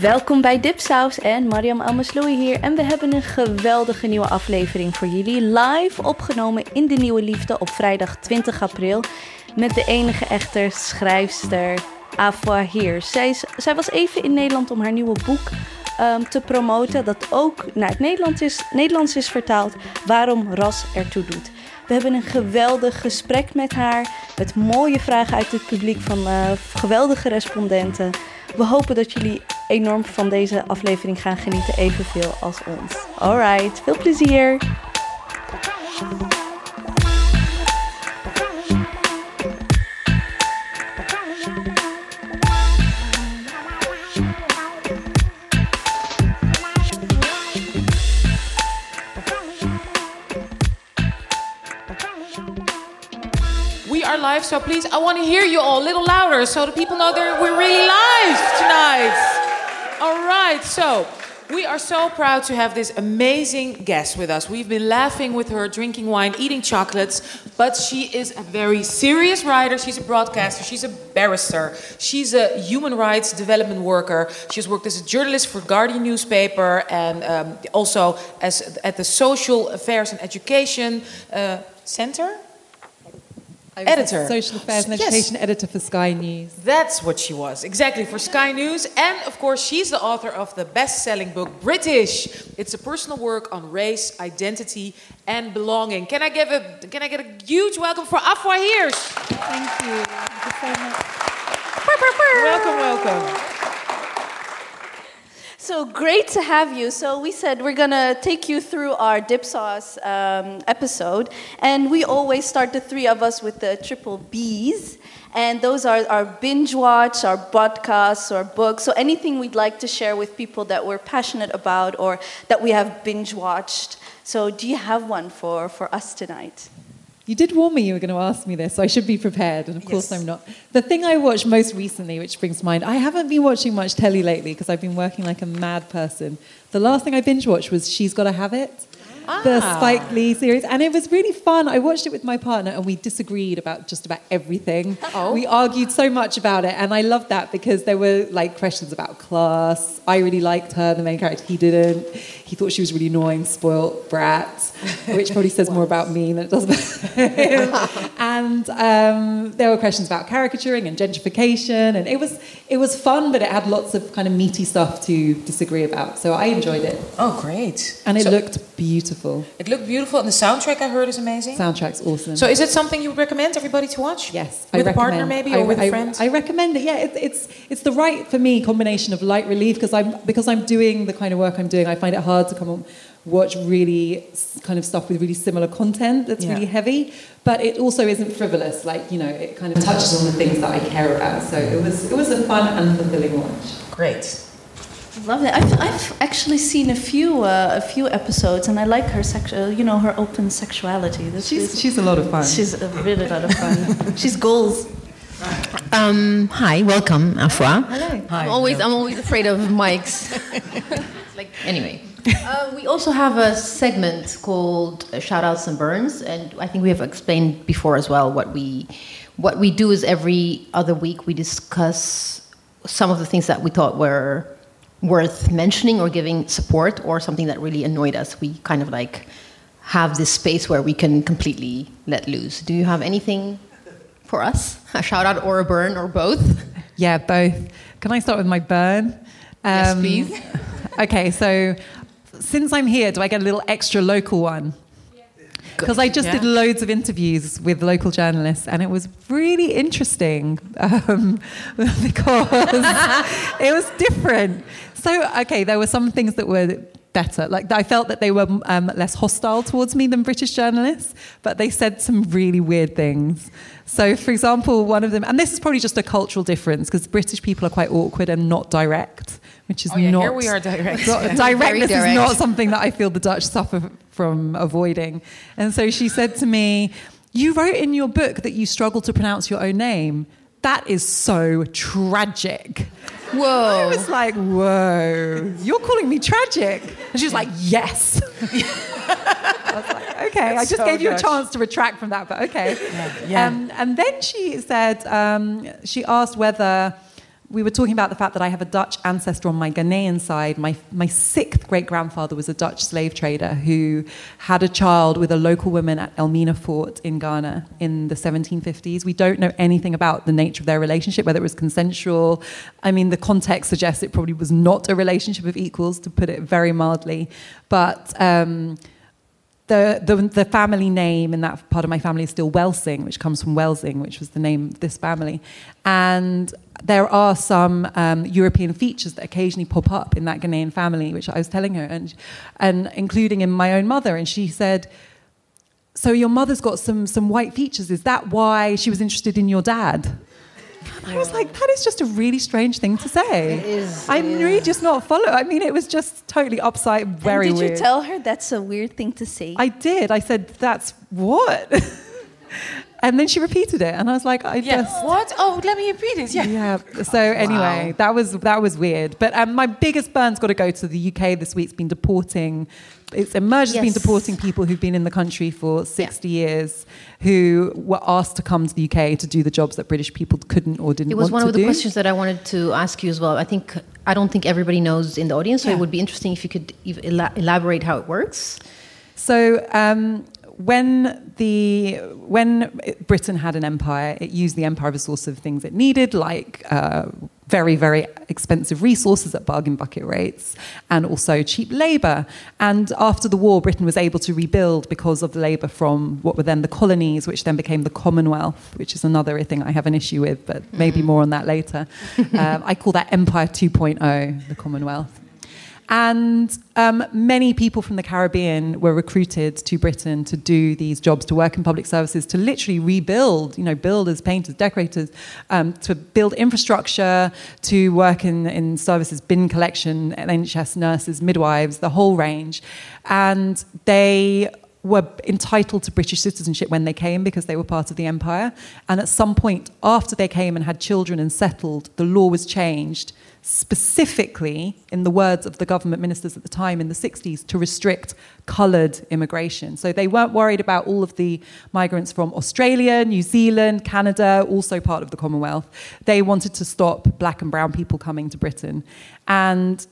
Welkom bij Dipsaus en Mariam Almasloui hier. En we hebben een geweldige nieuwe aflevering voor jullie. Live opgenomen in De Nieuwe Liefde op vrijdag 20 april. Met de enige echte schrijfster Afua Heer. Zij, zij was even in Nederland om haar nieuwe boek ehm, te promoten. Dat ook naar het Nederlands is, Nederlands is vertaald. Waarom ras ertoe doet. We hebben een geweldig gesprek met haar. Met mooie vragen uit het publiek van eh, geweldige respondenten. We hopen dat jullie enorm van deze aflevering gaan genieten, evenveel als ons. Alright, veel plezier! Live, so please, I want to hear you all a little louder so the people know that we're really live tonight. All right, so we are so proud to have this amazing guest with us. We've been laughing with her, drinking wine, eating chocolates, but she is a very serious writer. She's a broadcaster, she's a barrister, she's a human rights development worker. She's worked as a journalist for Guardian newspaper and um, also as at the Social Affairs and Education uh, Center. Editor. Social Affairs and Yes. Education editor for Sky News. That's what she was, exactly, for Sky News. And of course, she's the author of the best selling book, British. It's a personal work on race, identity, and belonging. Can I, give a, can I get a huge welcome for Afua Hirsch? Thank you. Thank you so much. Welcome, welcome. So great to have you. So we said we're gonna take you through our Dipsaus um, episode, and we always start the three of us with the triple B's, and those are our binge watch, our podcasts, or books. So anything we'd like to share with people that we're passionate about or that we have binge watched. So do you have one for for us tonight? You did warn me you were going to ask me this, so I should be prepared, and of course I'm not. The thing I watched most recently, which brings to mind, I haven't been watching much telly lately because I've been working like a mad person. The last thing I binge watched was She's Gotta Have It, the Ah. Spike Lee series, and it was really fun. I watched it with my partner, and we disagreed about just about everything. Oh. We argued so much about it, and I loved that because there were like questions about class. I really liked her, the main character. He didn't. He thought she was really annoying, spoilt brat, which probably says more about me than it does about him. and um, there were questions about caricaturing and gentrification, and it was it was fun, but it had lots of kind of meaty stuff to disagree about. So I enjoyed it, Oh, great. and it So- looked beautiful. It looked beautiful, and the soundtrack I heard is amazing. Soundtrack's awesome. So, is it something you would recommend everybody to watch? Yes, with I a partner maybe, I- or with I, a friend. I recommend it. Yeah, it, it's it's the right for me combination of light relief because I'm because I'm doing the kind of work I'm doing. I find it hard to come and watch really kind of stuff with really similar content that's Yeah. really heavy, but it also isn't frivolous. Like you know, it kind of touches on the things that I care about. So it was it was a fun and fulfilling watch. Great. Love it. I've, I've actually seen a few uh, a few episodes, and I like her sexual, you know, her open sexuality. This She's is, she's a lot of fun. she's a really lot of fun. she's goals. Um, hi, welcome, Afua. Hello. Hi. I'm always, I'm always afraid of mics. like, anyway, uh, we also have a segment called uh, Shoutouts and Burns, and I think we have explained before as well what we, what we do is every other week we discuss some of the things that we thought were worth mentioning or giving support, or something that really annoyed us. We kind of like have this space where we can completely let loose. Do you have anything for us? A shout out or a burn or both? Yeah, both. Can I start with my burn? Yes, Um, please. Okay, so since I'm here, do I get a little extra local one? Because I just Yeah. did loads of interviews with local journalists, and it was really interesting um, because it was different. So, okay, there were some things that were better. Like I felt that they were um, less hostile towards me than British journalists, but they said some really weird things. So, for example, one of them, and this is probably just a cultural difference because British people are quite awkward and not direct, which is Oh, yeah, not. here we are direct. not- Directness Very is not something that I feel the Dutch suffer from avoiding. And so she said to me, "You wrote in your book that you struggle to pronounce your own name." that is so tragic. Whoa. I was like, whoa, you're calling me tragic? And she was like, yes. I was like, okay, I just so gave you a chance to retract from that, but okay. yeah. Um, and then she said, um, she asked whether we were talking about the fact that I have a Dutch ancestor on my Ghanaian side. My, my sixth great grandfather was a Dutch slave trader who had a child with a local woman at Elmina Fort in Ghana in the 1750s. We don't know anything about the nature of their relationship, whether it was consensual. I mean, the context suggests it probably was not a relationship of equals, to put it very mildly. But. Um, the, the, the family name in that part of my family is still Welsing, which comes from Welsing, which was the name of this family. And there are some um, European features that occasionally pop up in that Ghanaian family, which I was telling her, and, and including in my own mother. And she said, So your mother's got some, some white features. Is that why she was interested in your dad? I was like, that is just a really strange thing to say. It is, I'm it really just not follow. I mean, it was just totally upside, very and did weird. you tell her that's a weird thing to say? I did. I said, "That's what," and then she repeated it, and I was like, "I Yeah. just." What? Oh, let me repeat it. Yeah. Yeah. So anyway, that was that was weird. But um, my biggest burn's got to go to the UK this week. It's been deporting. It's emerged has been deporting people who've been in the country for 60 years, who were asked to come to the UK to do the jobs that British people couldn't or didn't It was one of the do. questions that I wanted to ask you as well. I think I don't think everybody knows in the audience, so Yeah. it would be interesting if you could elaborate how it works. So um, when the when Britain had an empire, it used the empire as a source of things it needed, like uh, very very expensive resources at bargain bucket rates, and also cheap labour. And after the war, Britain was able to rebuild because of the labour from what were then the colonies, which then became the Commonwealth, which is another thing I have an issue with, but maybe more on that later. um, I call that Empire 2.0, the Commonwealth. And um, many people from the Caribbean were recruited to Britain to do these jobs, to work in public services, to literally rebuild, you know, builders, painters, decorators, um, to build infrastructure, to work in, in services, bin collection, NHS nurses, midwives, the whole range. And they were entitled to British citizenship when they came because they were part of the empire. And at some point after they came and had children and settled, the law was changed specifically, in the words of the government ministers at the time in the 60s, to restrict coloured immigration. So they weren't worried about all of the migrants from Australia, New Zealand, Canada, also part of the Commonwealth. They wanted to stop black and brown people coming to Britain. And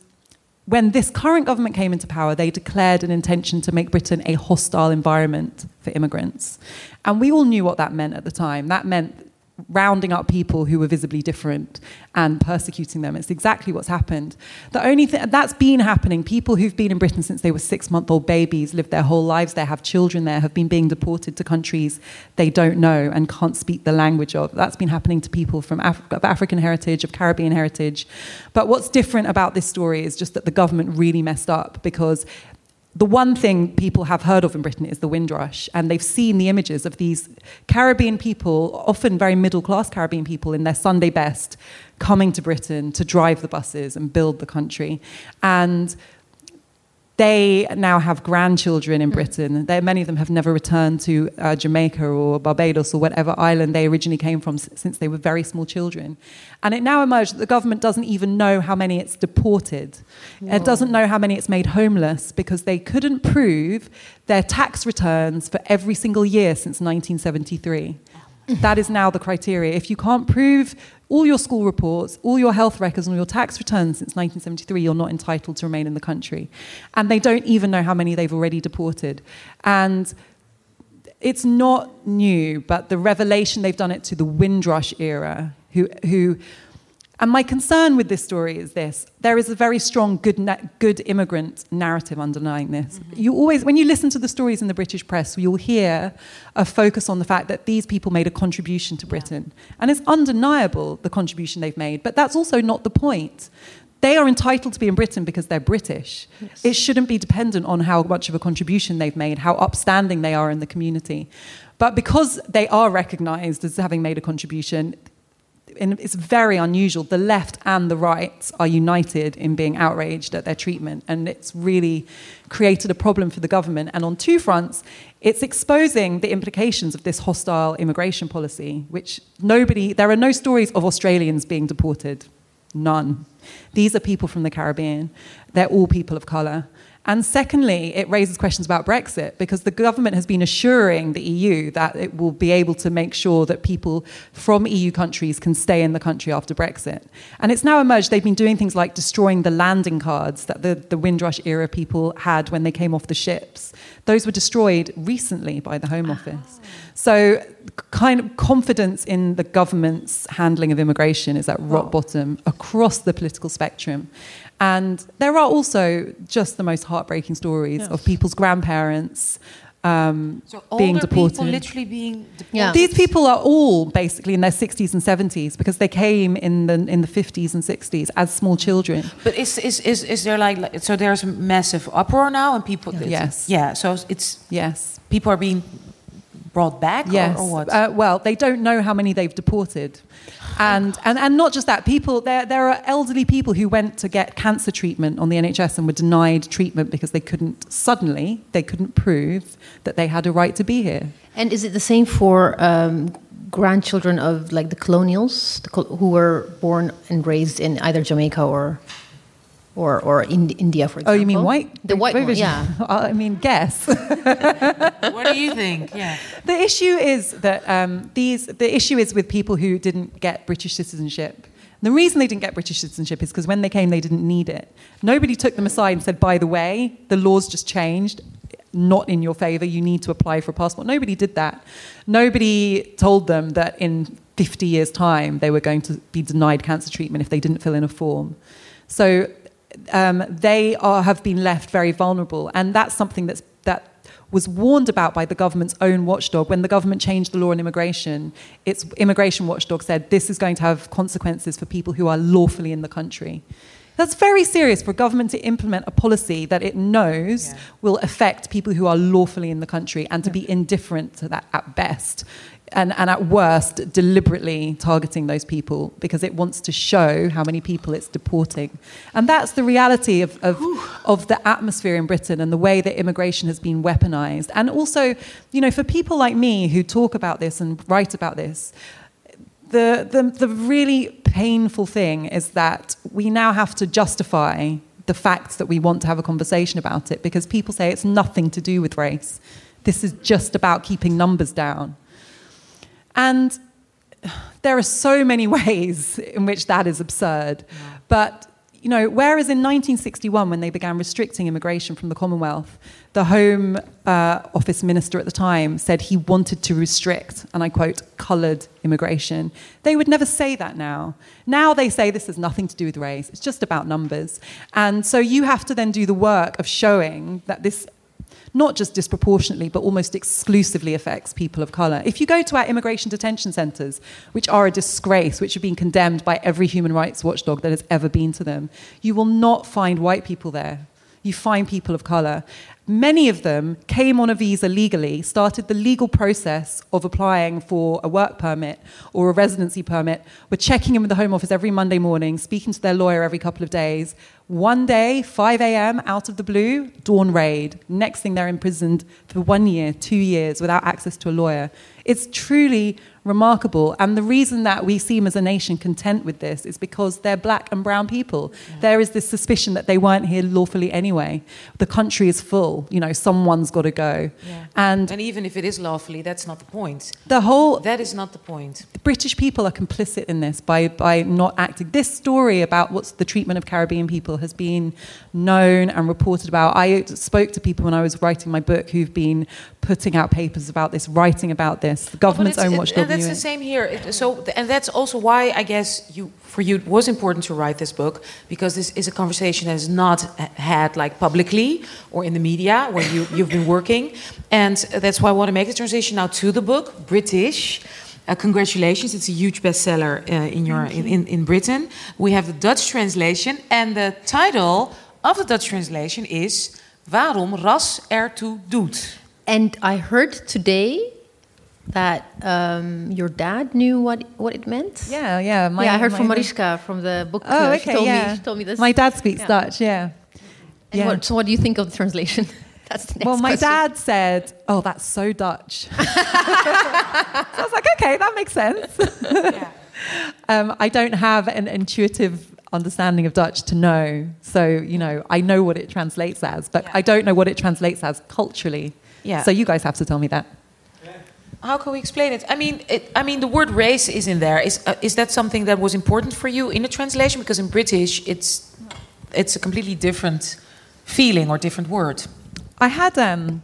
when this current government came into power, they declared an intention to make Britain a hostile environment for immigrants. And we all knew what that meant at the time. That meant rounding up people who were visibly different and persecuting them. It's exactly what's happened. The only thing that's been happening, people who've been in Britain since they were six month old babies, lived their whole lives there, have children there, have been being deported to countries they don't know and can't speak the language of. That's been happening to people from Af- of African heritage, of Caribbean heritage. But what's different about this story is just that the government really messed up because the one thing people have heard of in Britain is the Windrush, and they've seen the images of these Caribbean people, often very middle class Caribbean people, in their Sunday best, coming to Britain to drive the buses and build the country. And they now have grandchildren in Britain. They, many of them have never returned to uh, Jamaica or Barbados or whatever island they originally came from since they were very small children. And it now emerged that the government doesn't even know how many it's deported. It doesn't know how many it's made homeless because they couldn't prove their tax returns for every single year since 1973. that is now the criteria. If you can't prove all your school reports, all your health records, and all your tax returns since 1973, you're not entitled to remain in the country. And they don't even know how many they've already deported. And it's not new, but the revelation they've done it to the Windrush era, who, who and my concern with this story is this: there is a very strong good, na- good immigrant narrative underlying this. Mm-hmm. You always, when you listen to the stories in the British press, you'll hear a focus on the fact that these people made a contribution to Britain, and it's undeniable the contribution they've made. But that's also not the point. They are entitled to be in Britain because they're British. It shouldn't be dependent on how much of a contribution they've made, how upstanding they are in the community. But because they are recognised as having made a contribution, and it's very unusual. The left and the right are united in being outraged at their treatment, and it's really created a problem for the government. And on two fronts, it's exposing the implications of this hostile immigration policy, which nobody, there are no stories of Australians being deported. None. These are people from the Caribbean. They're all people of colour. And secondly, it raises questions about Brexit because the government has been assuring the EU that it will be able to make sure that people from EU countries can stay in the country after Brexit. And it's now emerged they've been doing things like destroying the landing cards that the, the Windrush era people had when they came off the ships. Those were destroyed recently by the Home Office. Ah. So, kind of confidence in the government's handling of immigration is at rock bottom across the political spectrum. And there are also just the most heartbreaking stories Yes. of people's grandparents um, So being older deported. people literally being deported. Yeah. These people are all basically in their 60s and 70s because they came in the, in the 50s and 60s as small children. But is, is, is, is there like, like- so there's a massive uproar now and people... it's- Yes. Yeah, so it's, Yes. people are being brought back Yes. or, or what? Uh, well, they don't know how many they've deported. And, and, and not just that, people, there, there are elderly people who went to get cancer treatment on the NHS and were denied treatment because they couldn't, suddenly, they couldn't prove that they had a right to be here. And is it the same for um, grandchildren of like the colonials the col- who were born and raised in either Jamaica or or or in India, for example. Oh, you mean white? The white one, yeah. I mean, guess. what do you think? Yeah. The issue is that um, these the issue is with people who didn't get British citizenship. The reason they didn't get British citizenship is because when they came, they didn't need it. Nobody took them aside and said, "By the way, the laws just changed, not in your favour. You need to apply for a passport." Nobody did that. Nobody told them that in 50 years' time they were going to be denied cancer treatment if they didn't fill in a form. So um, they are, have been left very vulnerable, and that's something that's that was warned about by the government's own watchdog when the government changed the law on immigration. Its immigration watchdog said this is going to have consequences for people who are lawfully in the country. That's very serious for a government to implement a policy that it knows Yeah. will affect people who are lawfully in the country and to be indifferent to that at best. And, and at worst, deliberately targeting those people because it wants to show how many people it's deporting. And that's the reality of, of, of the atmosphere in Britain and the way that immigration has been weaponized. And also, you know, for people like me who talk about this and write about this, the, the, the really painful thing is that we now have to justify the fact that we want to have a conversation about it because people say it's nothing to do with race. This is just about keeping numbers down. And there are so many ways in which that is absurd. But, you know, whereas in 1961, when they began restricting immigration from the Commonwealth, the Home uh, Office minister at the time said he wanted to restrict, and I quote, coloured immigration. They would never say that now. Now they say this has nothing to do with race, it's just about numbers. And so you have to then do the work of showing that this not just disproportionately, but almost exclusively affects people of colour. If you go to our immigration detention centres, which are a disgrace, which have been condemned by every human rights watchdog that has ever been to them, you will not find white people there. You find people of colour. Many of them came on a visa legally, started the legal process of applying for a work permit or a residency permit, were checking in with the Home Office every Monday morning, speaking to their lawyer every couple of days. One day, 5 a.m., out of the blue, dawn raid. Next thing, they're imprisoned for one year, two years, without access to a lawyer. It's truly remarkable. And the reason that we seem as a nation content with this is because they're black and brown people. There is this suspicion that they weren't here lawfully anyway. The country is full. You know, someone's got to go. Yeah. And And even if it is lawfully, that's not the point. the whole That is not the point. The British people are complicit in this by, by not acting. This story about what's the treatment of Caribbean people has been known and reported about. I spoke to people when I was writing my book who've been putting out papers about this, writing about this. The government's own watchdog that's the same here. It- So, and that's also why I guess you, for you, it was important to write this book because this is a conversation that is not had like publicly or in the media where you, you've been working, and that's why I want to make the transition now to the book, British. Uh, congratulations! It's a huge bestseller uh, in your in, in, in Britain. We have the Dutch translation, and the title of the Dutch translation is "Waarom ras ertoe doet." And I heard today that um, your dad knew what what it meant. Yeah, yeah. My, yeah, I heard from Mariska from the book. Oh, okay, she told yeah. me. She told me this. My dad speaks Yeah. Dutch. Yeah. And yeah. what- so, what do you think of the translation? That's the next Well, my question. dad said, "Oh, that's so Dutch." so I was like, "Okay, that makes sense." um, I don't have an intuitive understanding of Dutch to know, so you know, I know what it translates as, but I don't know what it translates as culturally. Yeah. So you guys have to tell me that. How can we explain it? I mean, it, I mean, the word race is in there. Is uh, is that something that was important for you in the translation? Because in British, it's it's a completely different feeling or different word. I had um,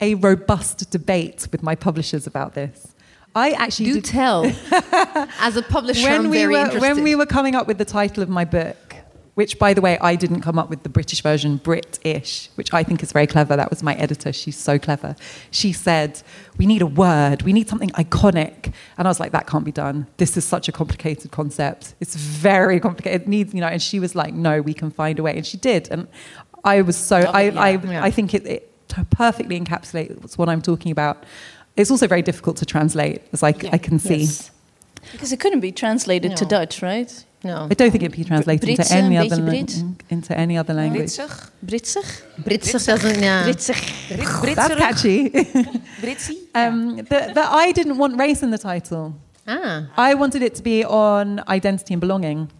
a robust debate with my publishers about this. I actually Do did- tell. As a publisher, when I'm we very were interested. when we were coming up with the title of my book, which by the way I didn't come up with the British version, British, which I think is very clever. That was my editor. She's so clever. She said, "We need a word. We need something iconic." And I was like, "That can't be done. This is such a complicated concept. It's very complicated. It needs, you know." And she was like, "No, we can find a way." And she did. And I was so I I, Yeah. I think it, it perfectly encapsulates what I'm talking about. It's also very difficult to translate, as I, I can see. Yes. Because it couldn't be translated to Dutch, right? No. I don't think it'd be translated into any other beetje lang- Brits. into any other language. Britsig, Britsig? Brits doesn't. Yeah. Britsig. Brit- That's catchy. Britsie. um, but, but I didn't want race in the title. Ah. I wanted it to be on identity and belonging,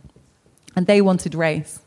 and they wanted race.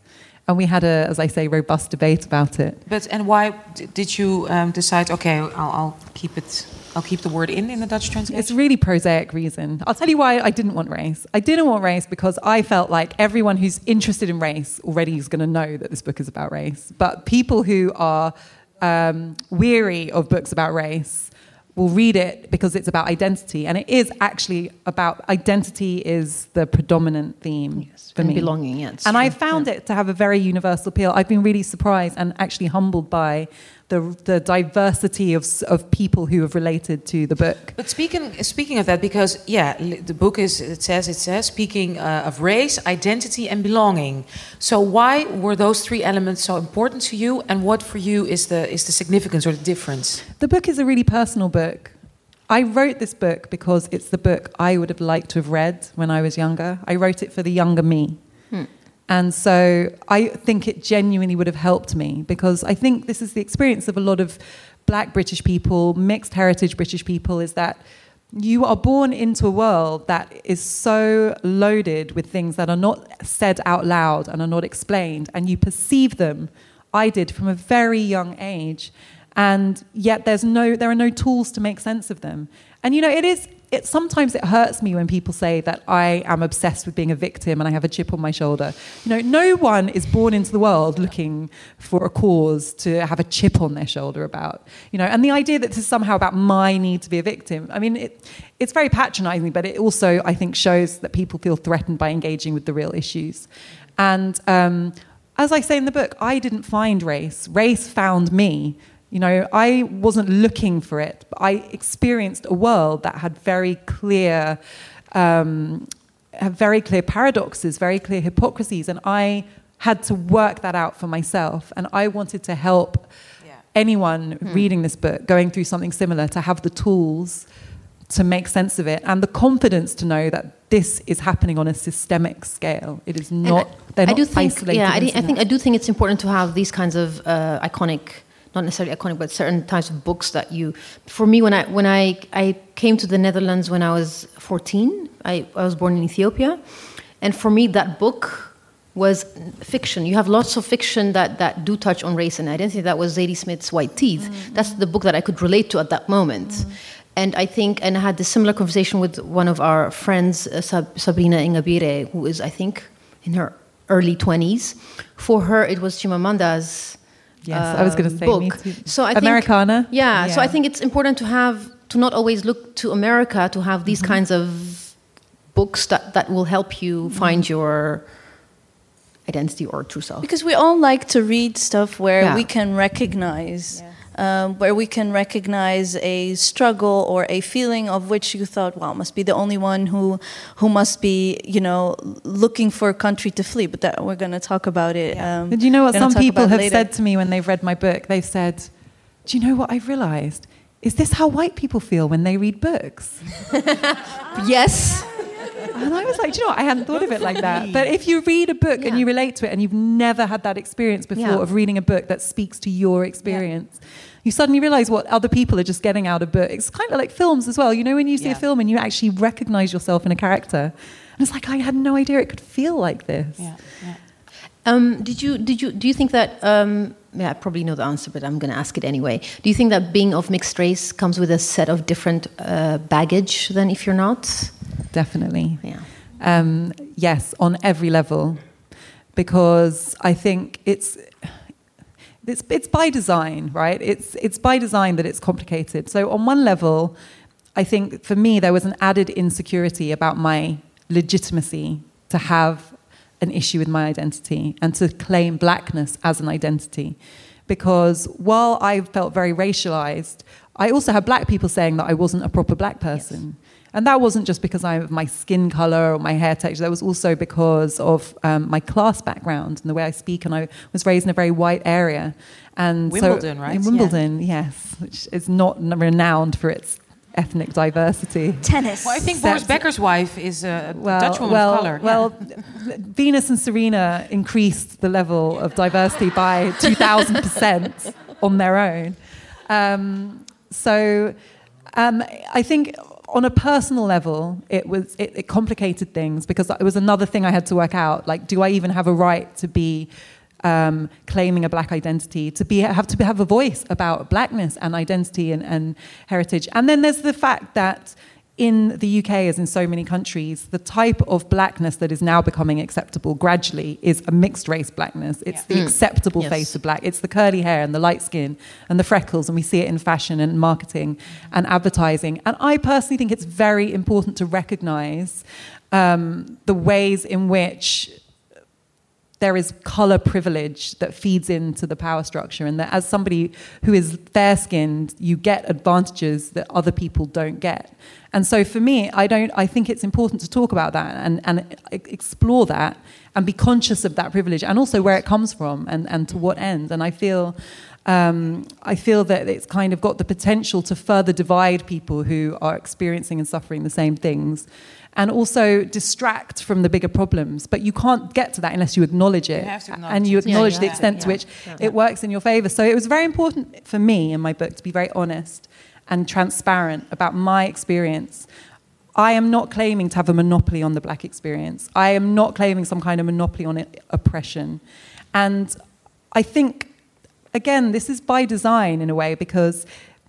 And we had a, as I say, robust debate about it. But and why d- did you um, decide? Okay, I'll, I'll keep it. I'll keep the word in in the Dutch translation. It's a really prosaic reason. I'll tell you why I didn't want race. I didn't want race because I felt like everyone who's interested in race already is going to know that this book is about race. But people who are um, weary of books about race will read it because it's about identity, and it is actually about identity is the predominant theme for and me. belonging, yeah, it's and I true, found it to have a very universal appeal. I've been really surprised and actually humbled by the the diversity of of people who have related to the book. But speaking speaking of that, because yeah, the book is it says it says speaking uh, of race, identity, and belonging. So why were those three elements so important to you, and what for you is the is the significance or the difference? The book is a really personal book. I wrote this book because it's the book I would have liked to have read when I was younger. I wrote it for the younger me. And so I think it genuinely would have helped me because I think this is the experience of a lot of black British people, mixed heritage British people, is that you are born into a world that is so loaded with things that are not said out loud and are not explained, and you perceive them. I did from a very young age, and yet there's no, there are no tools to make sense of them. And you know, it is. It, sometimes it hurts me when people say that I am obsessed with being a victim and I have a chip on my shoulder. You know, no one is born into the world looking for a cause to have a chip on their shoulder about. You know, and the idea that this is somehow about my need to be a victim. I mean, it, it's very patronizing, but it also, I think, shows that people feel threatened by engaging with the real issues. And um, as I say in the book, I didn't find race. Race found me. You know, I wasn't looking for it, but I experienced a world that had very clear, um, had very clear paradoxes, very clear hypocrisies, and I had to work that out for myself. And I wanted to help Yeah. anyone reading this book, going through something similar, to have the tools to make sense of it and the confidence to know that this is happening on a systemic scale. It is not. I, they're I not do think, isolated yeah, I, I think I do think it's important to have these kinds of uh, iconic, not necessarily iconic, but certain types of books that you. For me, when I when I I came to the Netherlands when I was 14, I, I was born in Ethiopia, and for me that book was fiction. You have lots of fiction that, that do touch on race and identity. That was Zadie Smith's White Teeth. That's the book that I could relate to at that moment. And I think, and I had this similar conversation with one of our friends, uh, Sab- Sabrina Ingabire, who is, I think, in her early 20s. For her, it was Chimamanda's Yes, I was going to um, say book. me too. So I Americanah. Think, yeah, so I think it's important to have to not always look to America to have these Mm-hmm. kinds of books that, that will help you Mm-hmm. find your identity or true self. Because we all like to read stuff where Yeah. we can recognize, um, where we can recognize a struggle or a feeling of which you thought, "Wow, must be the only one who, who must be, you know, looking for a country to flee." But that we're going to talk about it. Um, Did you know what some people have later. said to me when they've read my book? They've said, Do you know what I've realized? is this how white people feel when they read books? Yes. And I was like, do you know what? I hadn't thought of it like that. But if you read a book and you relate to it and you've never had that experience before Yeah. of reading a book that speaks to your experience, you suddenly realize what other people are just getting out of books. It's kind of like films as well. You know, when you see Yeah. a film and you actually recognize yourself in a character. And it's like, I had no idea it could feel like this. Yeah, yeah. Um, did you did you do you think that? Um, yeah, I probably know the answer, but I'm going to ask it anyway. Do you think that being of mixed race comes with a set of different uh, baggage than if you're not? Definitely. Yeah. Um, yes, on every level, because I think it's it's it's by design, right? It's it's by design that it's complicated. So on one level, I think for me there was an added insecurity about my legitimacy to have an issue with my identity and to claim blackness as an identity. Because while I felt very racialized, I also had black people saying that I wasn't a proper black person. And that wasn't just because of my skin color or my hair texture. That was also because of um, my class background and the way I speak. And I was raised in a very white area. And so- Wimbledon, right? In Yeah. Wimbledon, yes, which is not renowned for its ethnic diversity. Tennis. Well, I think Except- Boris Becker's wife is a Well, Dutch woman well, of color. yeah. well, Venus and Serena increased the level of diversity by 2,000% on their own. Um, so um, I think on a personal level, it was it, it complicated things because it was another thing I had to work out. Like, do I even have a right to be um, claiming a black identity, to be have to have a voice about blackness and identity and, and heritage? And then there's the fact that in the UK, as in so many countries, the type of blackness that is now becoming acceptable gradually is a mixed race blackness. It's the acceptable Yes. face of black. It's the curly hair and the light skin and the freckles, and we see it in fashion and marketing and advertising. And I personally think it's very important to recognize um, the ways in which there is color privilege that feeds into the power structure, and that as somebody who is fair skinned, you get advantages that other people don't get. And so for me, I don't. I think it's important to talk about that and, and explore that and be conscious of that privilege and also where it comes from and, and to what end. And I feel. Um, I feel that it's kind of got the potential to further divide people who are experiencing and suffering the same things and also distract from the bigger problems. But you can't get to that unless you acknowledge it. have to acknowledge and you it. Yeah, acknowledge you the have to, extent to which Yeah. it works in your favor. So it was very important for me in my book to be very honest and transparent about my experience. I am not claiming to have a monopoly on the black experience. I am not claiming some kind of monopoly on it, oppression. And I think, again, this is by design in a way because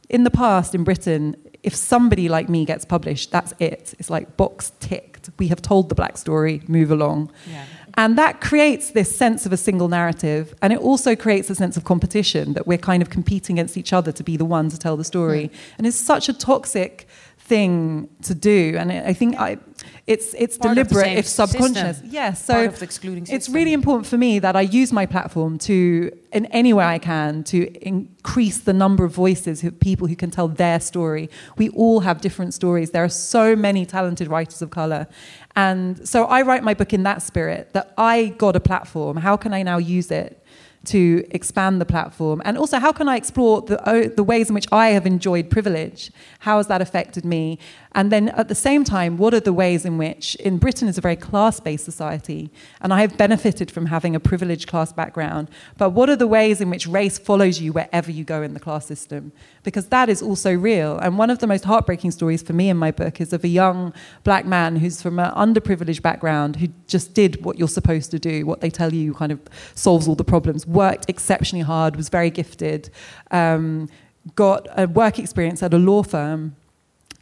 in the past in Britain, if somebody like me gets published, that's it. It's like box ticked. We have told the black story, move along. Yeah. And that creates this sense of a single narrative. And it also creates a sense of competition that we're kind of competing against each other to be the one to tell the story. And it's such a toxic thing to do. And I think I, it's, it's Part deliberate if subconscious. system. Yes. so Part of the excluding it's really important for me that I use my platform to, in any way I can, to increase the number of voices of people who can tell their story. We all have different stories. There are so many talented writers of color. And so I write my book in that spirit that I got a platform. How can I now use it? To expand the platform, and also how can I explore the the ways in which I have enjoyed privilege? How has that affected me? And then at the same time, what are the ways in which, in Britain, is a very class based society, and I have benefited from having a privileged class background. But what are the ways in which race follows you wherever you go in the class system? Because that is also real. And one of the most heartbreaking stories for me in my book is of a young black man who's from an underprivileged background who just did what you're supposed to do, what they tell you kind of solves all the problems, worked exceptionally hard, was very gifted, um, got a work experience at a law firm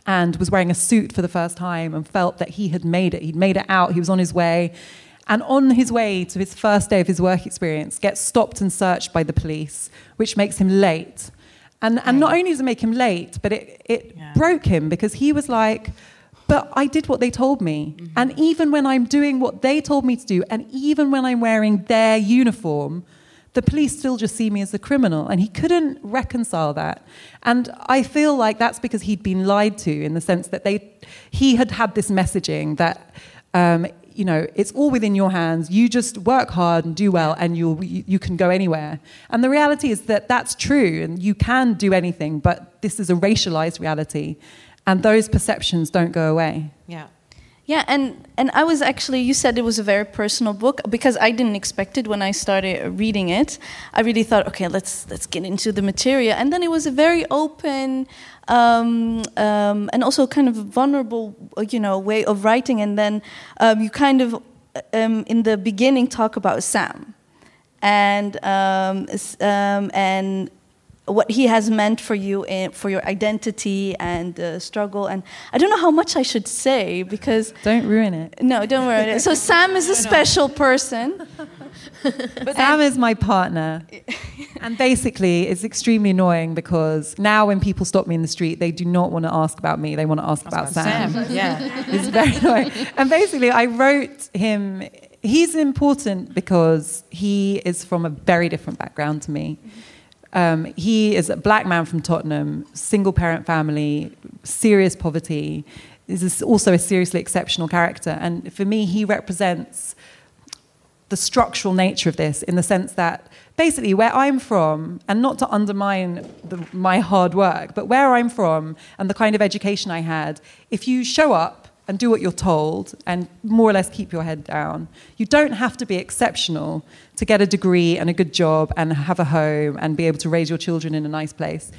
and was wearing a suit for the first time and felt that he had made it. He'd made it out, he was on his way. And on his way to his first day of his work experience, gets stopped and searched by the police, which makes him late. And, and not only does it make him late, but it, it Yeah. broke him because he was like, but I did what they told me. And even when I'm doing what they told me to do, and even when I'm wearing their uniform, the police still just see me as a criminal. And he couldn't reconcile that. And I feel like that's because he'd been lied to in the sense that they, he had had this messaging that um, you know, it's all within your hands. You just work hard and do well, and you'll, you, you can go anywhere. And the reality is that that's true, and you can do anything, but this is a racialized reality. And those perceptions don't go away. Yeah. Yeah, and and I was actually you said it was a very personal book because I didn't expect it when I started reading it. I really thought, okay, let's let's get into the material, and then it was a very open um, um, and also kind of vulnerable, you know, way of writing. And then um, you kind of um, in the beginning talk about Sam, and um, um, and what he has meant for you in, for your identity and uh, struggle. And I don't know how much I should say because Don't ruin it. no, don't ruin it So Sam is a special person. But Sam is my partner. And basically, it's extremely annoying because now when people stop me in the street, they do not want to ask about me. They want to ask about, Sam. Yeah. It's very annoying. And basically, I wrote him. He's important because he is from a very different background to me. Um, he is a black man from Tottenham, single parent family, serious poverty. Is also a seriously exceptional character. And for me, he represents the structural nature of this in the sense that basically where I'm from, and not to undermine the, my hard work, but where I'm from and the kind of education I had, if you show up and do what you're told and more or less keep your head down, you don't have to be exceptional to get a degree and a good job and have a home and be able to raise your children in a nice place.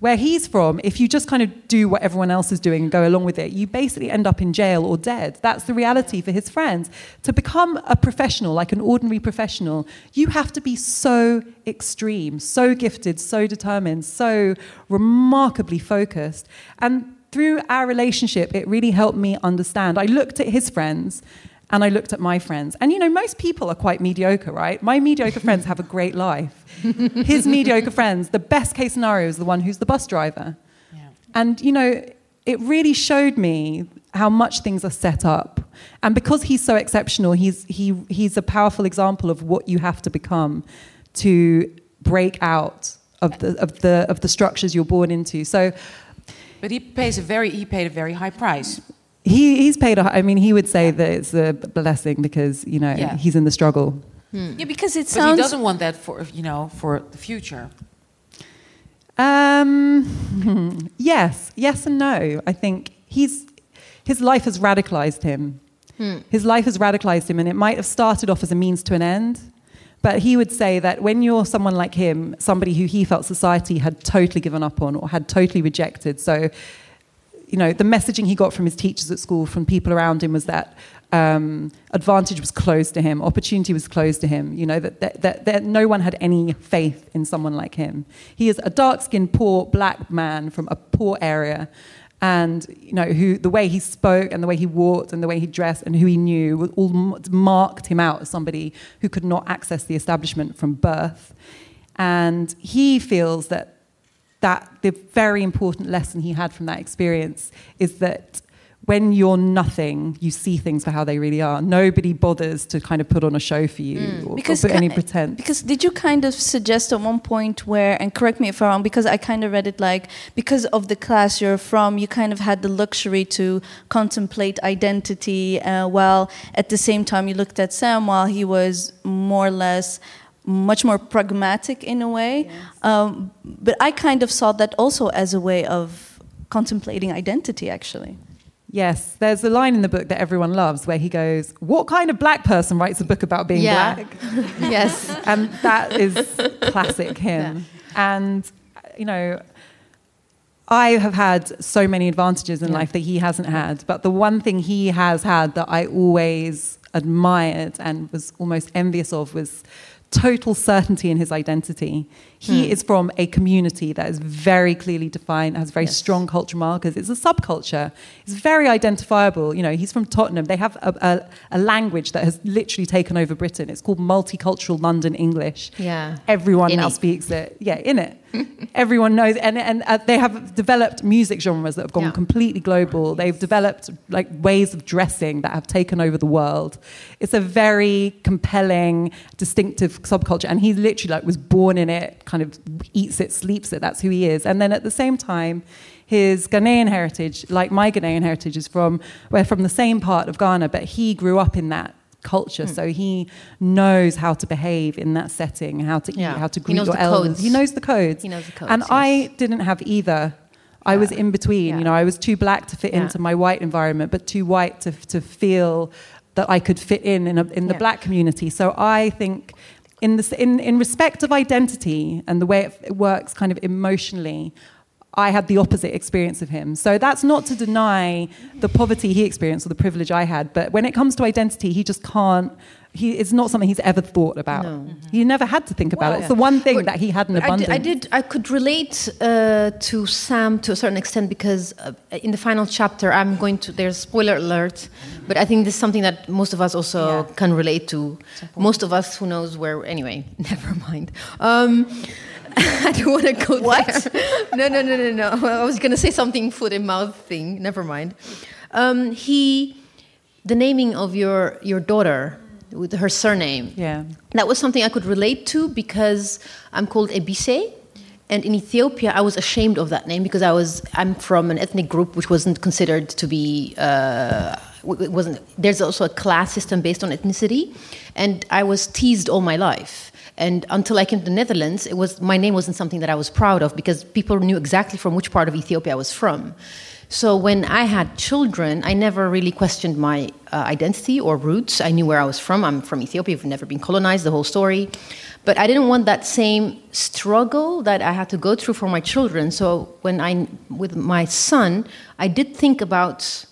Where he's from, if you just kind of do what everyone else is doing and go along with it, you basically end up in jail or dead. That's the reality for his friends. To become a professional, like an ordinary professional, you have to be so extreme, so gifted, so determined, so remarkably focused. And through our relationship, it really helped me understand. I looked at his friends and I looked at my friends. And you know, most people are quite mediocre, right? My mediocre friends have a great life. His mediocre friends, the best case scenario is the one who's the bus driver. Yeah. And you know, it really showed me how much things are set up. And because he's so exceptional, he's he he's a powerful example of what you have to become to break out of the of the of the structures you're born into. So But he pays a very he paid a very high price. he, he's paid a, I mean, he would say that it's a blessing because, you know, Yeah. he's in the struggle. Yeah, because it sounds. But he doesn't want that for you know for the future. Um, yes, yes and no. I think he's his life has radicalized him. His life has radicalized him, and it might have started off as a means to an end. But he would say that when you're someone like him, somebody who he felt society had totally given up on or had totally rejected, so you know, the messaging he got from his teachers at school, from people around him, was that um, advantage was closed to him, opportunity was closed to him. You know that, that, that, that no one had any faith in someone like him. He is a dark-skinned, poor black man from a poor area, and you know who the way he spoke and the way he walked and the way he dressed and who he knew all marked him out as somebody who could not access the establishment from birth. And he feels that that the very important lesson he had from that experience is that when you're nothing, you see things for how they really are. Nobody bothers to kind of put on a show for you or, or put any pretense. Because did you kind of suggest at one point where, and correct me if I'm wrong, because I kind of read it like because of the class you're from, you kind of had the luxury to contemplate identity, uh, while at the same time you looked at Sam while he was more or less much more pragmatic in a way. Um, but I kind of saw that also as a way of contemplating identity, actually. Yes, there's a line in the book that everyone loves where he goes, What kind of black person writes a book about being Yeah. black? yes. and that is classic him. And you know, I have had so many advantages in Yeah. life that he hasn't had. But the one thing he has had that I always admired and was almost envious of was total certainty in his identity. He hmm. is from a community that is very clearly defined, has very Yes. strong cultural markers. It's a subculture. It's very identifiable. You know, he's from Tottenham. They have a, a, a language that has literally taken over Britain. It's called multicultural London English. Yeah. Everyone In now it. speaks it. Yeah, in it. Everyone knows, and and uh, they have developed music genres that have gone Yeah. completely global. They've developed like ways of dressing that have taken over the world. It's a very compelling, distinctive subculture, and he literally like was born in it, kind of eats it, sleeps it. That's who he is. And then at the same time, his Ghanaian heritage, like my Ghanaian heritage, is from we're from the same part of Ghana, but he grew up in that culture, Hmm. so he knows how to behave in that setting, how to Yeah. eat, how to He greet knows your the elders. codes. He knows the codes. He knows the codes, And yes. I didn't have either. I was in between. Yeah. You know, I was too black to fit Yeah. into my white environment, but too white to to feel that I could fit in in, a, in the Yeah. black community. So I think. In, this, in, in respect of identity and the way it, it works kind of emotionally, I had the opposite experience of him. So that's not to deny the poverty he experienced or the privilege I had. But when it comes to identity, he just can't. He, it's not something he's ever thought about. No. He never had to think about it. It's the one thing that he had in But I did, I did. I could relate uh, to Sam to a certain extent because uh, in the final chapter, I'm going to. There's spoiler alert, but I think this is something that most of us also Yeah. can relate to. Most of us who knows where. Anyway, never mind. Um, I don't want to go What? there. No, no, no, no, no. I was going to say something foot and mouth thing. Never mind. Um, he, the naming of your your daughter with her surname Yeah. that was something I could relate to because I'm called Ebise. And in Ethiopia, I was ashamed of that name because I was I'm from an ethnic group which wasn't considered to be uh, wasn't. There's also a class system based on ethnicity, and I was teased all my life. And until I came to the Netherlands, it was my name wasn't something that I was proud of because people knew exactly from which part of Ethiopia I was from. So when I had children, I never really questioned my uh, identity or roots. I knew where I was from. I'm from Ethiopia. We've never been colonized. The whole story, but I didn't want that same struggle that I had to go through for my children. So when I, with my son, I did think about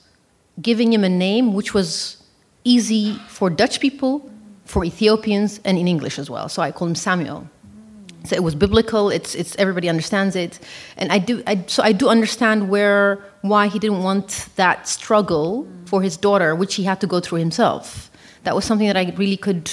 giving him a name which was easy for Dutch people, for Ethiopians, and in English as well. So I call him Samuel. So it was biblical. It's, it's everybody understands it, and I do. I, so I do understand where why he didn't want that struggle for his daughter, which he had to go through himself. That was something that I really could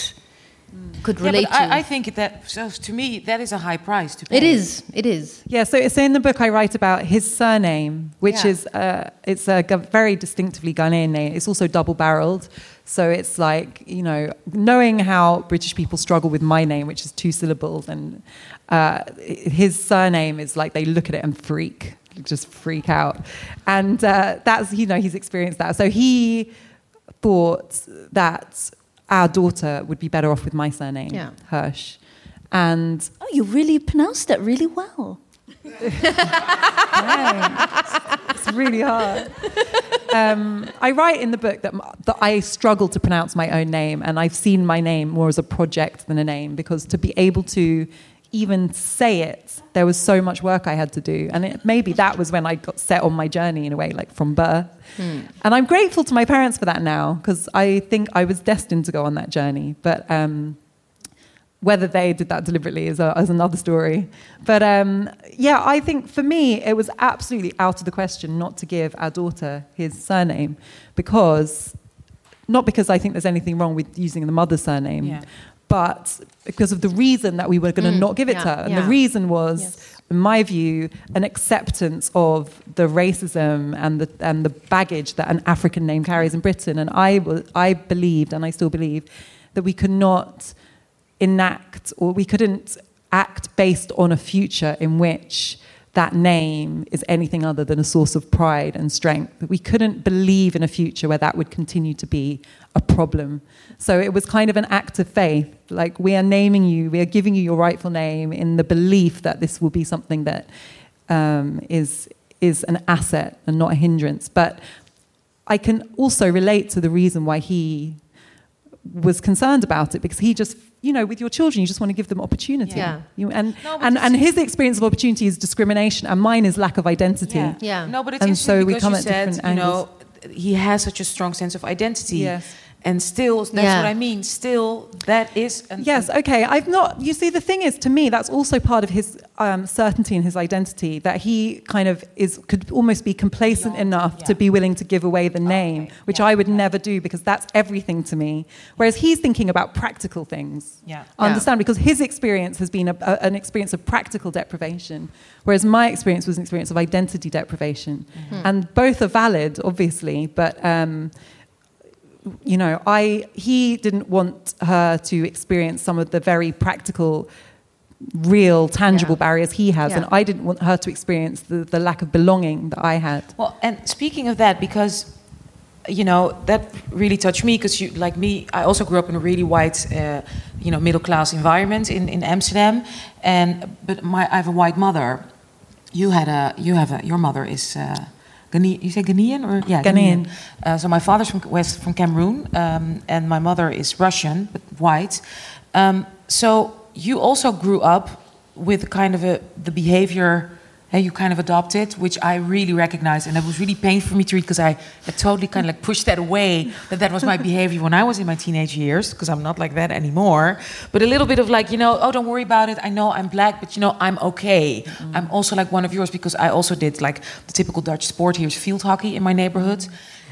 could Yeah, relate but to. I, I think that so to me that is a high price to pay. it is. It is. Yeah, so, so in the book I write about his surname, which Yeah. is uh, it's a very distinctively Ghanaian name. It's also double-barreled, so it's like you know knowing how British people struggle with my name, which is two syllables, and uh, his surname is like they look at it and freak, just freak out, and uh, that's you know he's experienced that. So he thought that our daughter would be better off with my surname, Yeah. Hirsch, and Oh, you really pronounced that really well. It's really hard. Um, I write in the book that, that I struggle to pronounce my own name, and I've seen my name more as a project than a name because to be able to even say it, there was so much work I had to do, and it, maybe that was when I got set on my journey in a way, like from birth. And I'm grateful to my parents for that now because I think I was destined to go on that journey, but. Um, whether they did that deliberately is, a, is another story. But um, yeah, I think for me, it was absolutely out of the question not to give our daughter his surname because, not because I think there's anything wrong with using the mother's surname, Yeah. but because of the reason that we were going to Mm, not give it yeah, to her. And yeah. the reason was, Yes. in my view, an acceptance of the racism and the, and the baggage that an African name carries in Britain. And I, was, I believed, and I still believe, that we could not enact or we couldn't act based on a future in which that name is anything other than a source of pride and strength. We couldn't believe in a future where that would continue to be a problem. So it was kind of an act of faith. Like, we are naming you, we are giving you your rightful name in the belief that this will be something that um, is, is an asset and not a hindrance. But I can also relate to the reason why he was concerned about it because he just you know with your children you just want to give them opportunity Yeah. You- and No, and, and his experience of opportunity is discrimination and mine is lack of identity Yeah. Yeah. No, but it's And interesting so we because come you at said, different you know, he has such a strong sense of identity. Yes. And still, that's Yeah. what I mean. Still, that is. An, Yes, okay. I've not. You see, the thing is, to me, that's also part of his um, certainty and his identity that he kind of is could almost be complacent enough to be willing to give away the name, Okay, which yeah, I would yeah. never do because that's everything to me. Whereas he's thinking about practical things. Yeah. I understand because his experience has been a, a- an experience of practical deprivation, whereas my experience was an experience of identity deprivation, and both are valid, obviously, but. Um, you know, I he didn't want her to experience some of the very practical real, tangible Yeah. barriers he has, Yeah. and I didn't want her to experience the, the lack of belonging that I had. Well, and speaking of that, because you know that really touched me because you, like me, I also grew up in a really white, uh, you know, middle class environment in, in Amsterdam, and but my I have a white mother. You had a you have a your mother is. Uh, Ghane- you say Ghanaian or yeah Ghanaian. Uh, so my father's from West from Cameroon, um, and my mother is Russian but white. Um, so you also grew up with kind of a the behavior hey, you kind of adopted, which I really recognize, and it was really painful for me to read because I had totally kind of like pushed that away. That that was my behavior when I was in my teenage years, because I'm not like that anymore. But a little bit of like, you know, oh, don't worry about it. I know I'm black, but you know, I'm okay. Mm. I'm also like one of yours because I also did like the typical Dutch sport here is field hockey in my neighborhood.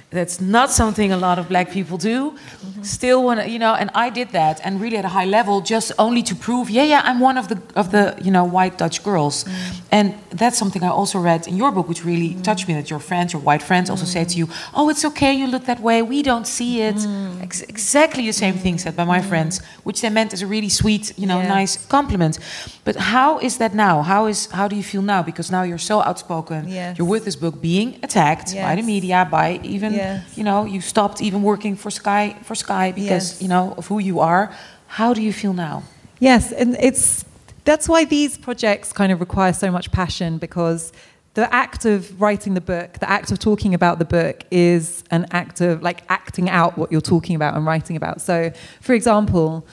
That's not something a lot of black people do. Mm-hmm. Still, want to, you know, and I did that, and really at a high level, just only to prove, yeah, yeah, I'm one of the of the you know white Dutch girls, mm. and that's something I also read in your book, which really mm. touched me. That your friends, your white friends, also say to mm. you, "Oh, it's okay, you look that way. We don't see it." Ex- exactly the same thing said by my friends, which they meant as a really sweet, you know, Yes. nice compliment. But how is that now? How is how do you feel now? Because now you're so outspoken. Yes. You're with this book being attacked by the media, by even Yes. you know, you stopped even working for Sky for Sky because Yes. you know of who you are. How do you feel now? Yes, and it's that's why these projects kind of require so much passion because the act of writing the book, the act of talking about the book is an act of like acting out what you're talking about and writing about. So, for example,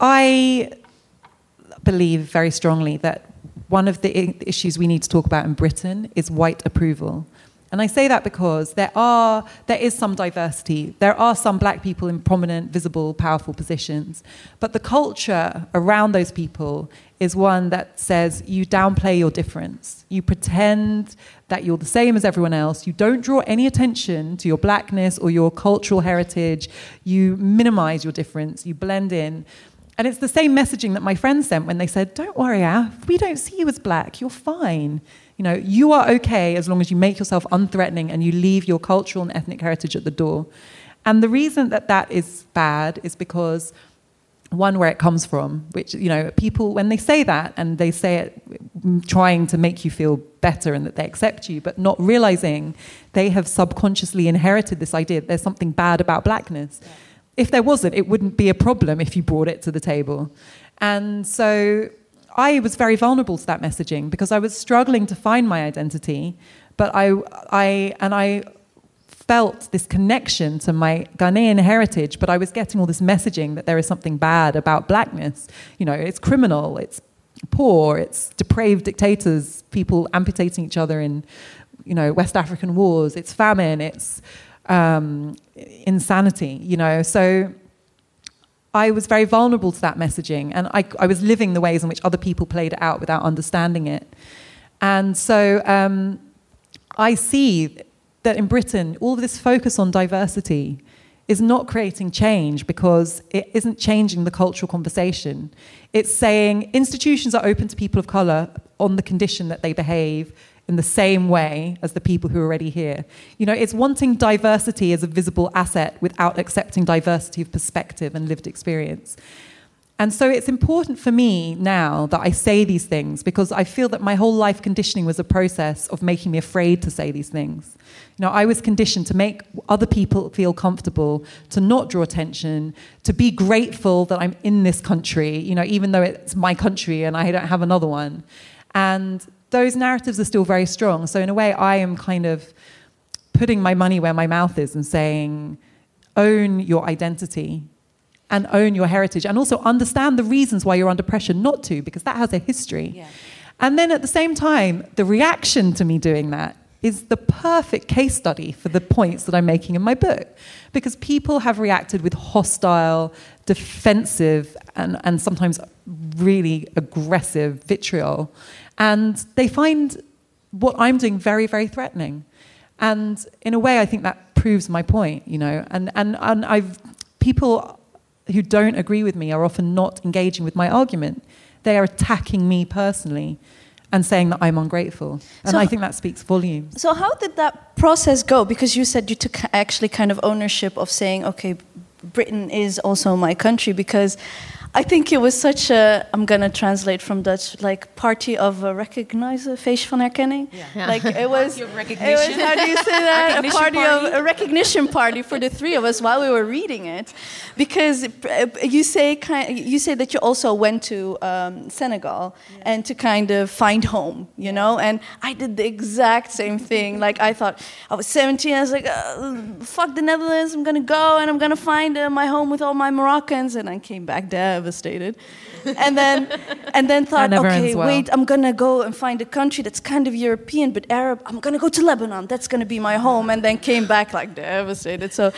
I believe very strongly that one of the issues we need to talk about in Britain is white approval. And I say that because there are there is some diversity. There are some black people in prominent, visible, powerful positions. But the culture around those people is one that says you downplay your difference. You pretend that you're the same as everyone else. You don't draw any attention to your blackness or your cultural heritage. You minimize your difference. You blend in. And it's the same messaging that my friends sent when they said, Don't worry, Af, we don't see you as black. You're fine. You know, you are okay as long as you make yourself unthreatening and you leave your cultural and ethnic heritage at the door. And the reason that that is bad is because one where it comes from which you know people when they say that and they say it trying to make you feel better and that they accept you but not realizing they have subconsciously inherited this idea that there's something bad about blackness. If there wasn't it wouldn't be a problem if you brought it to the table. And so i was very vulnerable to that messaging because i was struggling to find my identity but i i and i felt this connection to my Ghanaian heritage, but I was getting all this messaging that there is something bad about blackness. You know, it's criminal, it's poor, it's depraved dictators, people amputating each other in, you know, West African wars, it's famine, it's um, insanity, you know. So I was very vulnerable to that messaging, and I, I was living the ways in which other people played it out without understanding it. And so um, I see that in Britain, all of this focus on diversity is not creating change because it isn't changing the cultural conversation. It's saying institutions are open to people of color on the condition that they behave in the same way as the people who are already here. You know, it's wanting diversity as a visible asset without accepting diversity of perspective and lived experience. And so it's important for me now that I say these things because I feel that my whole life conditioning was a process of making me afraid to say these things. You know, I was conditioned to make other people feel comfortable, to not draw attention, to be grateful that I'm in this country, you know, even though it's my country and I don't have another one. And those narratives are still very strong. So in a way, I am kind of putting my money where my mouth is and saying, own your identity and own your heritage and also understand the reasons why you're under pressure not to, because that has a history. Yeah. And then at the same time, the reaction to me doing that is the perfect case study for the points that I'm making in my book. Because people have reacted with hostile, defensive, and, and sometimes really aggressive vitriol. And they find what I'm doing very, very threatening. And in a way, I think that proves my point, you know. And, and, and I've, people who don't agree with me are often not engaging with my argument. They are attacking me personally and saying that I'm ungrateful. And So- I think that speaks volumes. So how did that process go? Because you said you took actually kind of ownership of saying, okay, Britain is also my country. Because I think it was such a, I'm going to translate from Dutch, like party of a recognize, feest van herkenning. Yeah. Like it was, Party of it was, how do you say that? a Recognition party, party? of, a recognition party for the three of us while we were reading it. Because uh, you say, kind, you say that you also went to um, Senegal and to kind of find home, you know? And I did the exact same thing. Like I thought, I was 17, I was like, uh, fuck the Netherlands, I'm gonna go and I'm gonna find uh, my home with all my Moroccans. And I came back devastated. and then, and then thought, okay, well. wait, I'm gonna go and find a country that's kind of European but Arab. I'm gonna go to Lebanon. That's gonna be my home. And then came back like devastated. So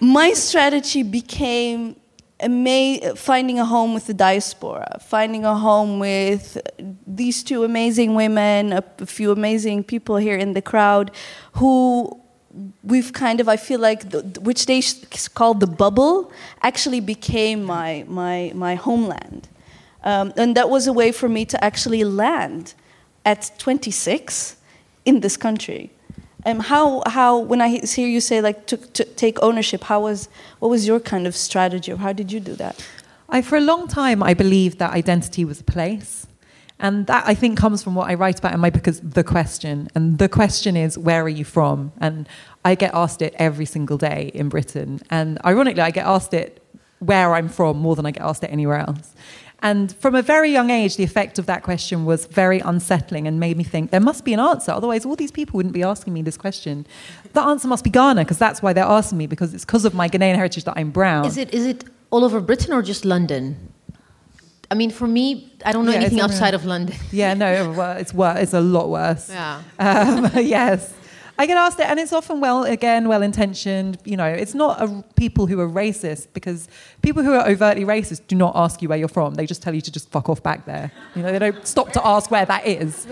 my strategy became ama- finding a home with the diaspora, finding a home with these two amazing women, a, a few amazing people here in the crowd who we've kind of i feel like the, which they called the bubble actually became my my my homeland. Um, and that was a way for me to actually land at 26 in this country. Um, how how when i hear you say like to, to take ownership how was what was your kind of strategy? How did you do that? I, for a long time, I believed that identity was a place. And that I think comes from what I write about in my book the question. And the question is, where are you from? And I get asked it every single day in Britain. And ironically, I get asked it where I'm from more than I get asked it anywhere else. And from a very young age, the effect of that question was very unsettling and made me think there must be an answer. Otherwise, all these people wouldn't be asking me this question. The answer must be Ghana, because that's why they're asking me, because it's because of my Ghanaian heritage that I'm brown. Is it is it all over Britain or just London? I mean, for me, I don't know Yeah, anything outside of London. Yeah, no, well, it's worse. It's a lot worse. Yeah. Um, yes. I get asked it, and it's often well, again, well intentioned. You know, it's not a, people who are racist because people who are overtly racist do not ask you where you're from. They just tell you to just fuck off back there. You know, they don't stop to ask where that is.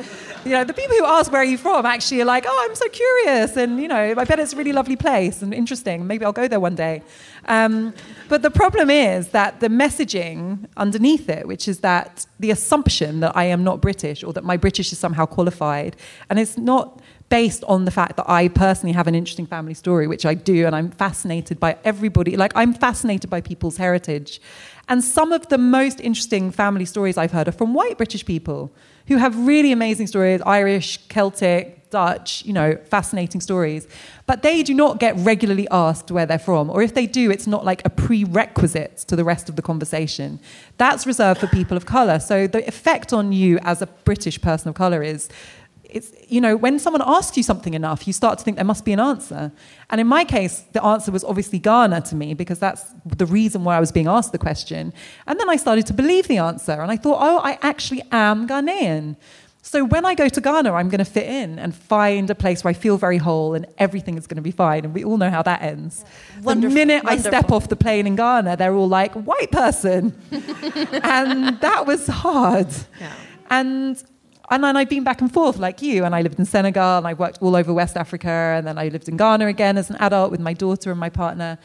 You know, the people who ask where are you from actually are like, oh, I'm so curious, and you know, I bet it's a really lovely place and interesting. Maybe I'll go there one day. Um, but the problem is that the messaging underneath it, which is that the assumption that I am not British or that my British is somehow qualified, and it's not based on the fact that I personally have an interesting family story, which I do, and I'm fascinated by everybody. Like, I'm fascinated by people's heritage. And some of the most interesting family stories I've heard are from white British people who have really amazing stories Irish, Celtic, Dutch, you know, fascinating stories. But they do not get regularly asked where they're from. Or if they do, it's not like a prerequisite to the rest of the conversation. That's reserved for people of colour. So the effect on you as a British person of colour is it's you know when someone asks you something enough you start to think there must be an answer. And in my case the answer was obviously ghana to me because that's the reason why i was being asked the question. And then i started to believe the answer and i thought oh i actually am ghanaian. So when i go to ghana i'm going to fit in and find a place where i feel very whole and everything is going to be fine. And we all know how that ends. Wonderful, the minute i step off the plane in ghana they're all like white person. And that was hard. And and then I've been back and forth like you, and I lived in Senegal, and I worked all over West Africa, and then I lived in Ghana again as an adult with my daughter and my partner.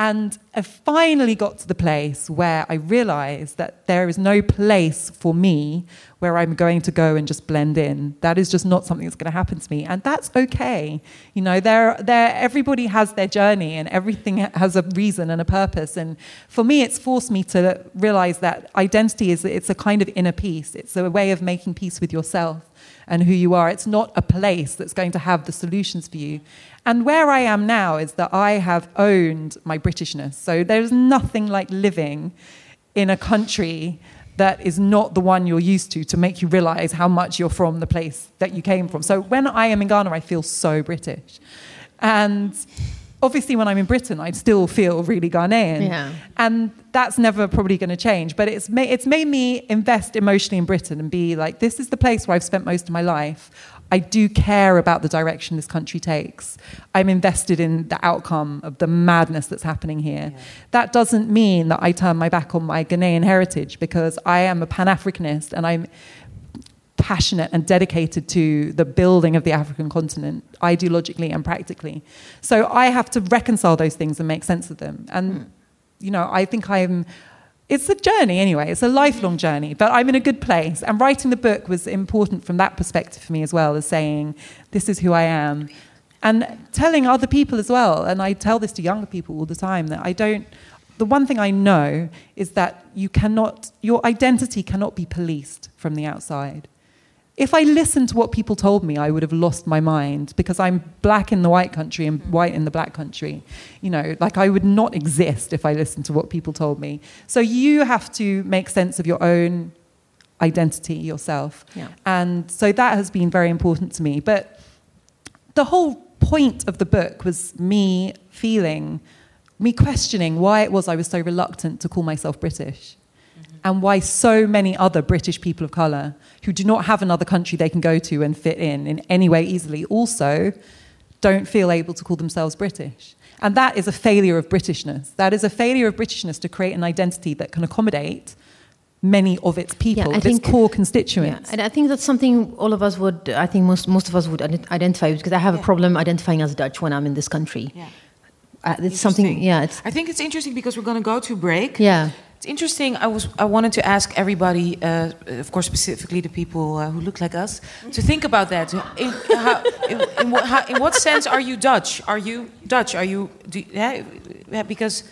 And I finally got to the place where I realized that there is no place for me where I'm going to go and just blend in. That is just not something that's going to happen to me. And that's okay. You know, there, there, everybody has their journey and everything has a reason and a purpose. And for me, it's forced me to realize that identity is, it's a kind of inner peace. It's a way of making peace with yourself and who you are. It's not a place that's going to have the solutions for you. And where I am now is that I have owned my Britishness. So there's nothing like living in a country that is not the one you're used to to make you realize how much you're from the place that you came from. So when I am in Ghana, I feel so British. And obviously, when I'm in Britain, I still feel really Ghanaian. Yeah. And that's never probably going to change. But it's, ma- it's made me invest emotionally in Britain and be like, this is the place where I've spent most of my life. I do care about the direction this country takes. I'm invested in the outcome of the madness that's happening here. That doesn't mean that I turn my back on my Ghanaian heritage because I am a Pan Africanist and I'm passionate and dedicated to the building of the African continent, ideologically and practically. So I have to reconcile those things and make sense of them. And, hmm. you know, I think I'm. It's a journey anyway, it's a lifelong mm. journey, but I'm in a good place. And writing the book was important from that perspective for me as well, as saying, this is who I am. And telling other people as well, and I tell this to younger people all the time, that I don't, the one thing I know is that you cannot, your identity cannot be policed from the outside. If I listened to what people told me, I would have lost my mind because I'm black in the white country and mm. white in the black country. You know, like I would not exist if I listened to what people told me. So you have to make sense of your own identity yourself. Yeah. And so that has been very important to me. But the whole point of the book was me feeling, me questioning why it was I was so reluctant to call myself British. And why so many other British people of colour who do not have another country they can go to and fit in in any way easily also don't feel able to call themselves British. And that is a failure of Britishness. That is a failure of Britishness to create an identity that can accommodate many of its people, Yeah, I of think- its core Yeah, constituents. and I think that's something all of us would, I think most, most of us would identify with because I have a problem identifying as Dutch when I'm in this country. Yeah. Uh, it's something, yeah, it's, I think it's interesting because we're going to go to break. yeah. It's interesting. I was. I wanted to ask everybody, uh, of course, specifically the people uh, who look like us, to think about that. In, how, in, in, what, how, in what sense are you Dutch? Are you Dutch? Are you? Do, yeah, yeah, because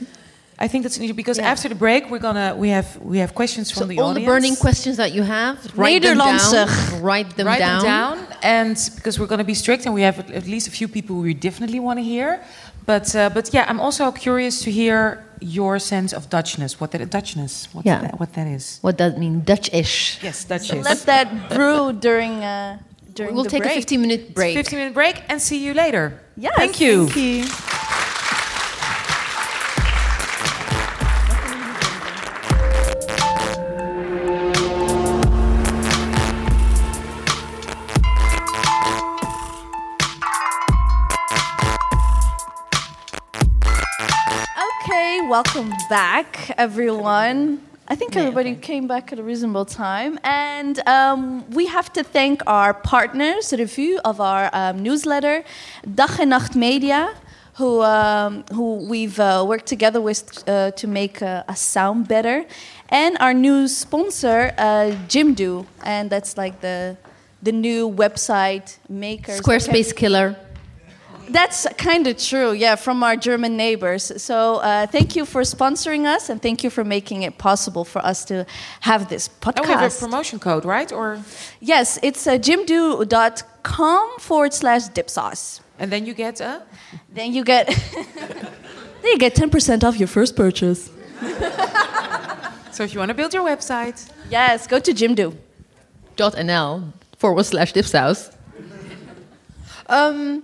I think that's interesting. Because Yeah. after the break, we're gonna we have we have questions from So the all audience. All the burning questions that you have, write them down. Write them Write down. them down, and because we're going to be strict, and we have at, at least a few people we definitely want to hear. But uh, but yeah, I'm also curious to hear your sense of Dutchness. What that Dutchness? What Yeah. that, what that is? What does that mean? Dutch-ish. Yes, Dutch So let that brew during uh, during We'll the take break. a 15 minute break. 15 minute break and see you later. Yes, Thank you. Thank you. Welcome back, everyone. I think everybody came back at a reasonable time. And um, we have to thank our partners, review of our um, newsletter, Dag en Nacht Media, who, um, who we've uh, worked together with uh, to make uh, us sound better, and our new sponsor, uh, Jimdo. And that's like the, the new website maker. Squarespace killer. That's kind of true, yeah, from our German neighbors. So uh, thank you for sponsoring us and thank you for making it possible for us to have this podcast. And we have a promotion code, right? Or yes, it's uh, jimdo.com forward slash dipsaus. and then you get a. Then you get then you get 10% off your first purchase. So if you want to build your website, Yes, go to Jimdo. .nl forward slash dipsaus. Um,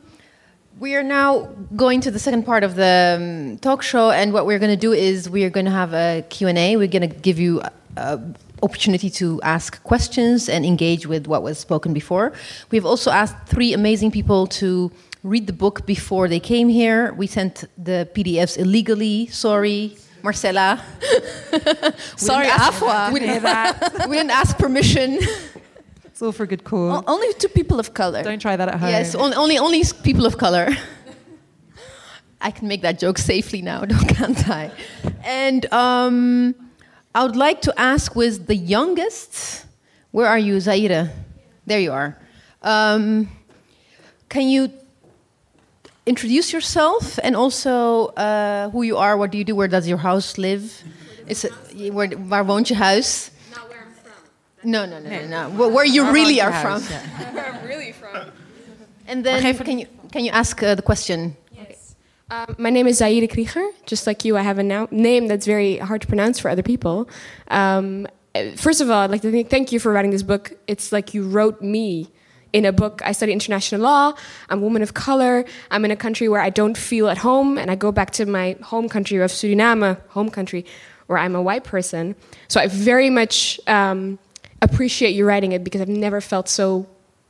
we are now going to the second part of the um, talk show, and what we're going to do is we are going to have a Q&A. We're going to give you an opportunity to ask questions and engage with what was spoken before. We've also asked three amazing people to read the book before they came here. We sent the PDFs illegally. Sorry, Marcella. Sorry, Afua. We we didn't ask permission. It's all for a good cause. O- Only to people of color. Don't try that at home. Yes, only, only only people of color. I can make that joke safely now, don't can't I? And um, I would like to ask with the youngest, where are you, Zaira? There you are. Um, can you introduce yourself and also uh, who you are, what do you do, where does your house live? Is it, where, waar woont je huis? Not where I'm from. No, no, no, no, no. Where, where you Waar really are huis? from. Ja. Where I'm really from. And then geef het- can you can you ask uh, the question? Yes. Um, my name is Zaire Krieger. Just like you, I have a now- name that's very hard to pronounce for other people. Um, uh, first of all, I'd like to thank, thank you for writing this book. It's like you wrote me in a book. I study international law. I'm a woman of color. I'm in a country where I don't feel at home, and I go back to my home country of Suriname, home country, where I'm a white person. So I very much um, appreciate you writing it because I've never felt so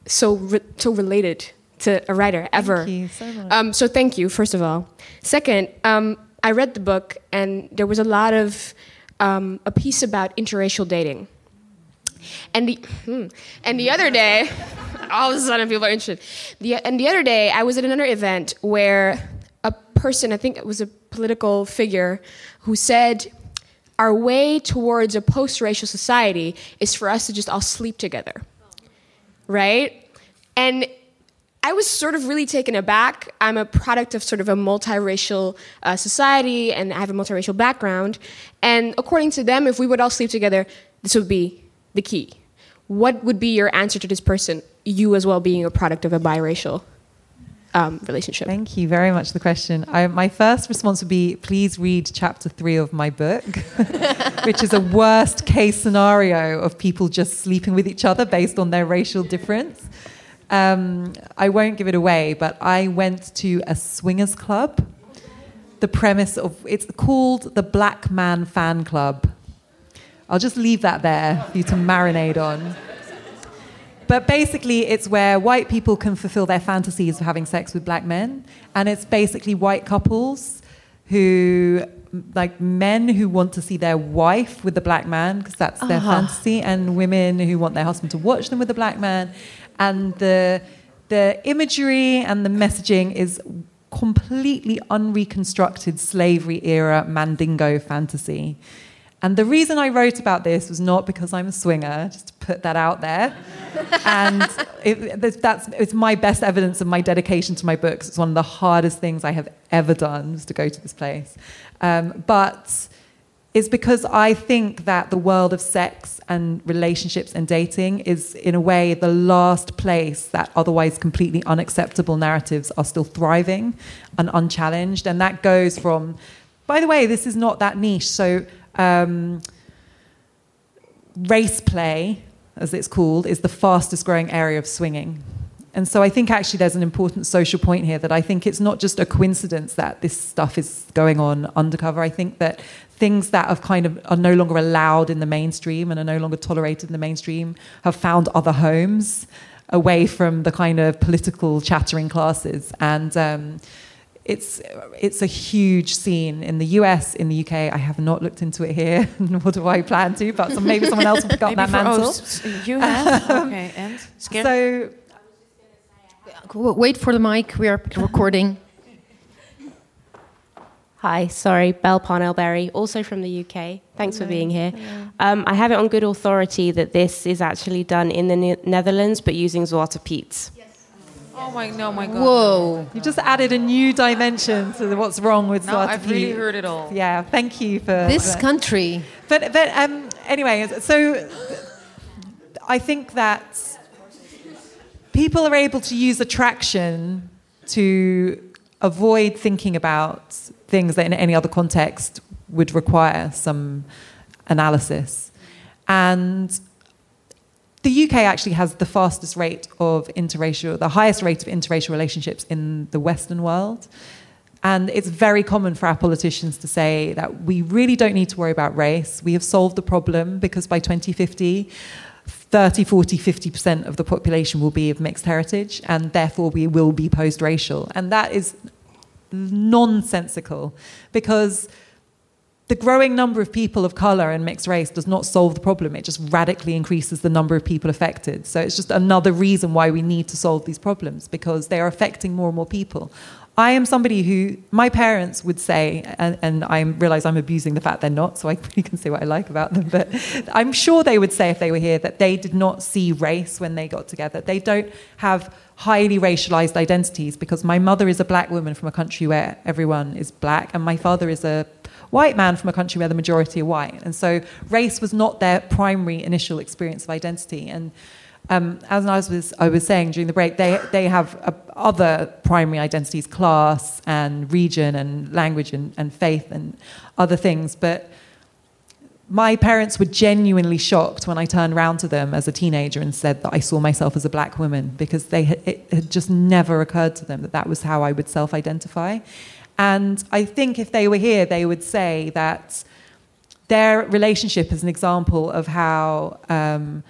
so re- so related to a writer ever. Thank you so much. Um, so thank you, first of all. Second, um, I read the book, and there was a lot of um, a piece about interracial dating. And the hmm, and the other day, all of a sudden people are interested. The, and the other day, I was at another event where a person, I think it was a political figure, who said, "Our way towards a post-racial society is for us to just all sleep together." right? And I was sort of really taken aback. I'm a product of sort of a multiracial uh, society and I have a multiracial background. And according to them, if we would all sleep together, this would be the key. What would be your answer to this person? You as well being a product of a biracial um, relationship. Thank you very much for the question. I, my first response would be please read chapter three of my book, which is a worst case scenario of people just sleeping with each other based on their racial difference. Um, I won't give it away, but I went to a swingers club. The premise of it's called the Black Man Fan Club. I'll just leave that there for you to marinate on. But basically, it's where white people can fulfill their fantasies of having sex with black men. And it's basically white couples who, like men who want to see their wife with the black man, because that's their uh-huh. fantasy, and women who want their husband to watch them with the black man. And the, the imagery and the messaging is completely unreconstructed slavery era mandingo fantasy. And the reason I wrote about this was not because I'm a swinger, just to put that out there. and it, that's it's my best evidence of my dedication to my books. It's one of the hardest things I have ever done was to go to this place. Um, but it's because I think that the world of sex and relationships and dating is, in a way, the last place that otherwise completely unacceptable narratives are still thriving and unchallenged. And that goes from, by the way, this is not that niche. So um, race play, as it's called, is the fastest growing area of swinging. And so I think actually there's an important social point here that I think it's not just a coincidence that this stuff is going on undercover. I think that things that have kind of are no longer allowed in the mainstream and are no longer tolerated in the mainstream have found other homes away from the kind of political chattering classes. And um, it's it's a huge scene in the US, in the UK. I have not looked into it here, nor do I plan to. But maybe someone else will pick up that mantle. Oh, you have okay, and so. Wait for the mic. We are recording. Hi, sorry, Belle Parnell-Berry, also from the UK. Thanks Hello. for being here. Um, I have it on good authority that this is actually done in the ne- Netherlands, but using Zwarte Piet. Oh my no, my God! Whoa! You just added a new dimension to what's wrong with no, I've really heard it all. Yeah, thank you for this country. But but um, anyway, so I think that people are able to use attraction to avoid thinking about things that in any other context would require some analysis, and the UK actually has the fastest rate of interracial, the highest rate of interracial relationships in the Western world. And it's very common for our politicians to say that we really don't need to worry about race. We have solved the problem because by 2050, 30, 40, 50% of the population will be of mixed heritage, and therefore we will be post racial. And that is nonsensical because the growing number of people of color and mixed race does not solve the problem. It just radically increases the number of people affected. So it's just another reason why we need to solve these problems because they are affecting more and more people. I am somebody who my parents would say, and, and I realize I'm abusing the fact they're not, so I can say what I like about them, but I'm sure they would say if they were here that they did not see race when they got together. They don't have highly racialized identities because my mother is a black woman from a country where everyone is black, and my father is a white man from a country where the majority are white. And so race was not their primary initial experience of identity. And um, as I was, I was saying during the break, they, they have other primary identities, class and region and language and, and faith and other things. But my parents were genuinely shocked when I turned around to them as a teenager and said that I saw myself as a black woman because they it had just never occurred to them that that was how I would self identify. And I think if they were here, they would say that their relationship is an example of how um,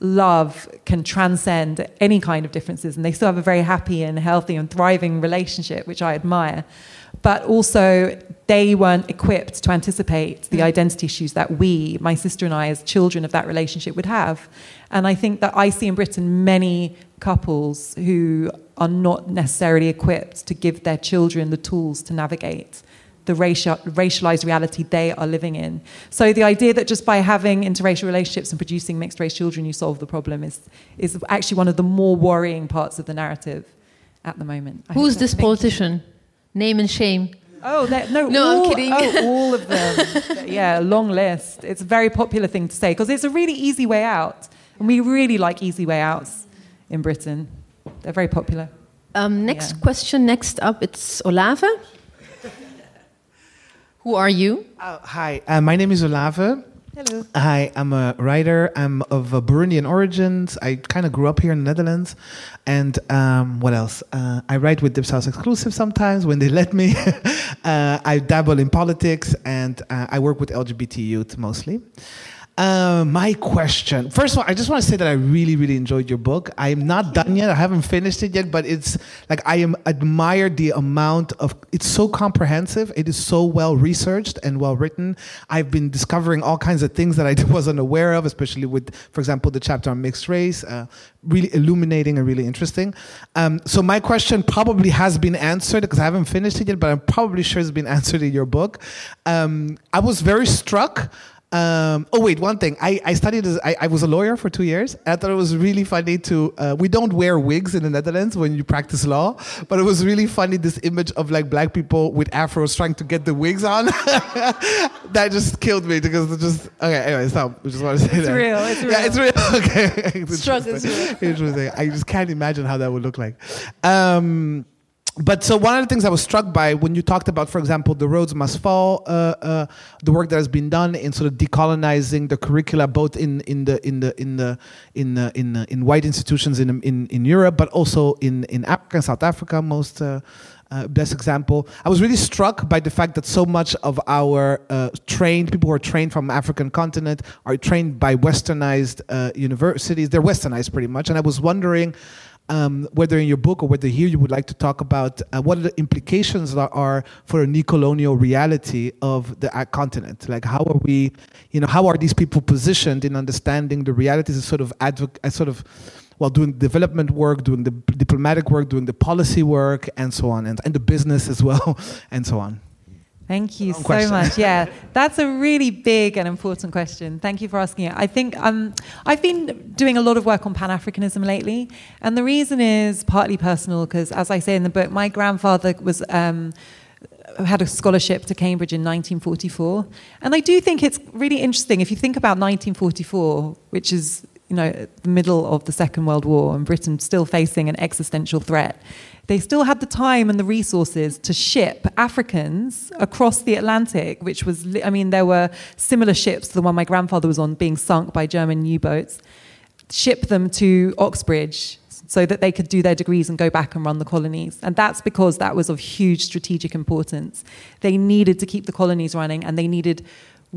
love can transcend any kind of differences. And they still have a very happy and healthy and thriving relationship, which I admire. But also, they weren't equipped to anticipate the identity issues that we, my sister and I, as children of that relationship, would have. And I think that I see in Britain many couples who are not necessarily equipped to give their children the tools to navigate the racial, racialized reality they are living in. So the idea that just by having interracial relationships and producing mixed race children you solve the problem is, is actually one of the more worrying parts of the narrative. at the moment. I Who's this politician? Name and shame. Oh, no, No, I'm all, kidding. Oh, all of them. yeah, a long list. It's a very popular thing to say because it's a really easy way out. And we really like easy way outs in Britain. They're very popular. Um, next Yeah. question. Next up, it's Olave. Who are you? Uh, hi, uh, my name is Olave. Hello. Hi, I'm a writer. I'm of uh, Burundian origins. I kind of grew up here in the Netherlands. And um, what else? Uh, I write with Dipsaus Exclusive sometimes when they let me. uh, I dabble in politics and uh, I work with LGBT youth mostly. Uh, my question. First of all, I just want to say that I really, really enjoyed your book. I am not done yet. I haven't finished it yet, but it's like I am admire the amount of. It's so comprehensive. It is so well researched and well written. I've been discovering all kinds of things that I wasn't aware of, especially with, for example, the chapter on mixed race. Uh, really illuminating and really interesting. Um, so my question probably has been answered because I haven't finished it yet, but I'm probably sure it's been answered in your book. Um, I was very struck. Um, oh wait, one thing. I, I studied as I, I was a lawyer for two years. I thought it was really funny to. Uh, we don't wear wigs in the Netherlands when you practice law, but it was really funny this image of like black people with afros trying to get the wigs on. that just killed me because it just. Okay, anyway, stop. I just want to say It's that. real, it's real. Yeah, it's real. Okay, It's Struggle. Interesting. I just can't imagine how that would look like. Um, but so one of the things I was struck by when you talked about, for example, the Rhodes Must Fall, uh, uh, the work that has been done in sort of decolonizing the curricula, both in, in the in the in the in the, in, the, in white institutions in, in in Europe, but also in in Africa, South Africa, most. Uh, uh, best example. I was really struck by the fact that so much of our uh, trained people who are trained from African continent are trained by westernized uh, universities. They're westernized pretty much, and I was wondering um, whether in your book or whether here you would like to talk about uh, what are the implications are, are for a neo-colonial reality of the uh, continent. Like, how are we, you know, how are these people positioned in understanding the realities of sort of advoc- as sort of well, doing development work, doing the diplomatic work, doing the policy work, and so on, and, and the business as well, and so on. Thank you so question. much. Yeah, that's a really big and important question. Thank you for asking it. I think um, I've been doing a lot of work on Pan Africanism lately, and the reason is partly personal because, as I say in the book, my grandfather was. Um, had a scholarship to Cambridge in 1944, and I do think it's really interesting if you think about 1944, which is you know the middle of the Second World War, and Britain still facing an existential threat they still had the time and the resources to ship Africans across the Atlantic, which was, I mean, there were similar ships to the one my grandfather was on being sunk by German U boats, ship them to Oxbridge so that they could do their degrees and go back and run the colonies. And that's because that was of huge strategic importance. They needed to keep the colonies running and they needed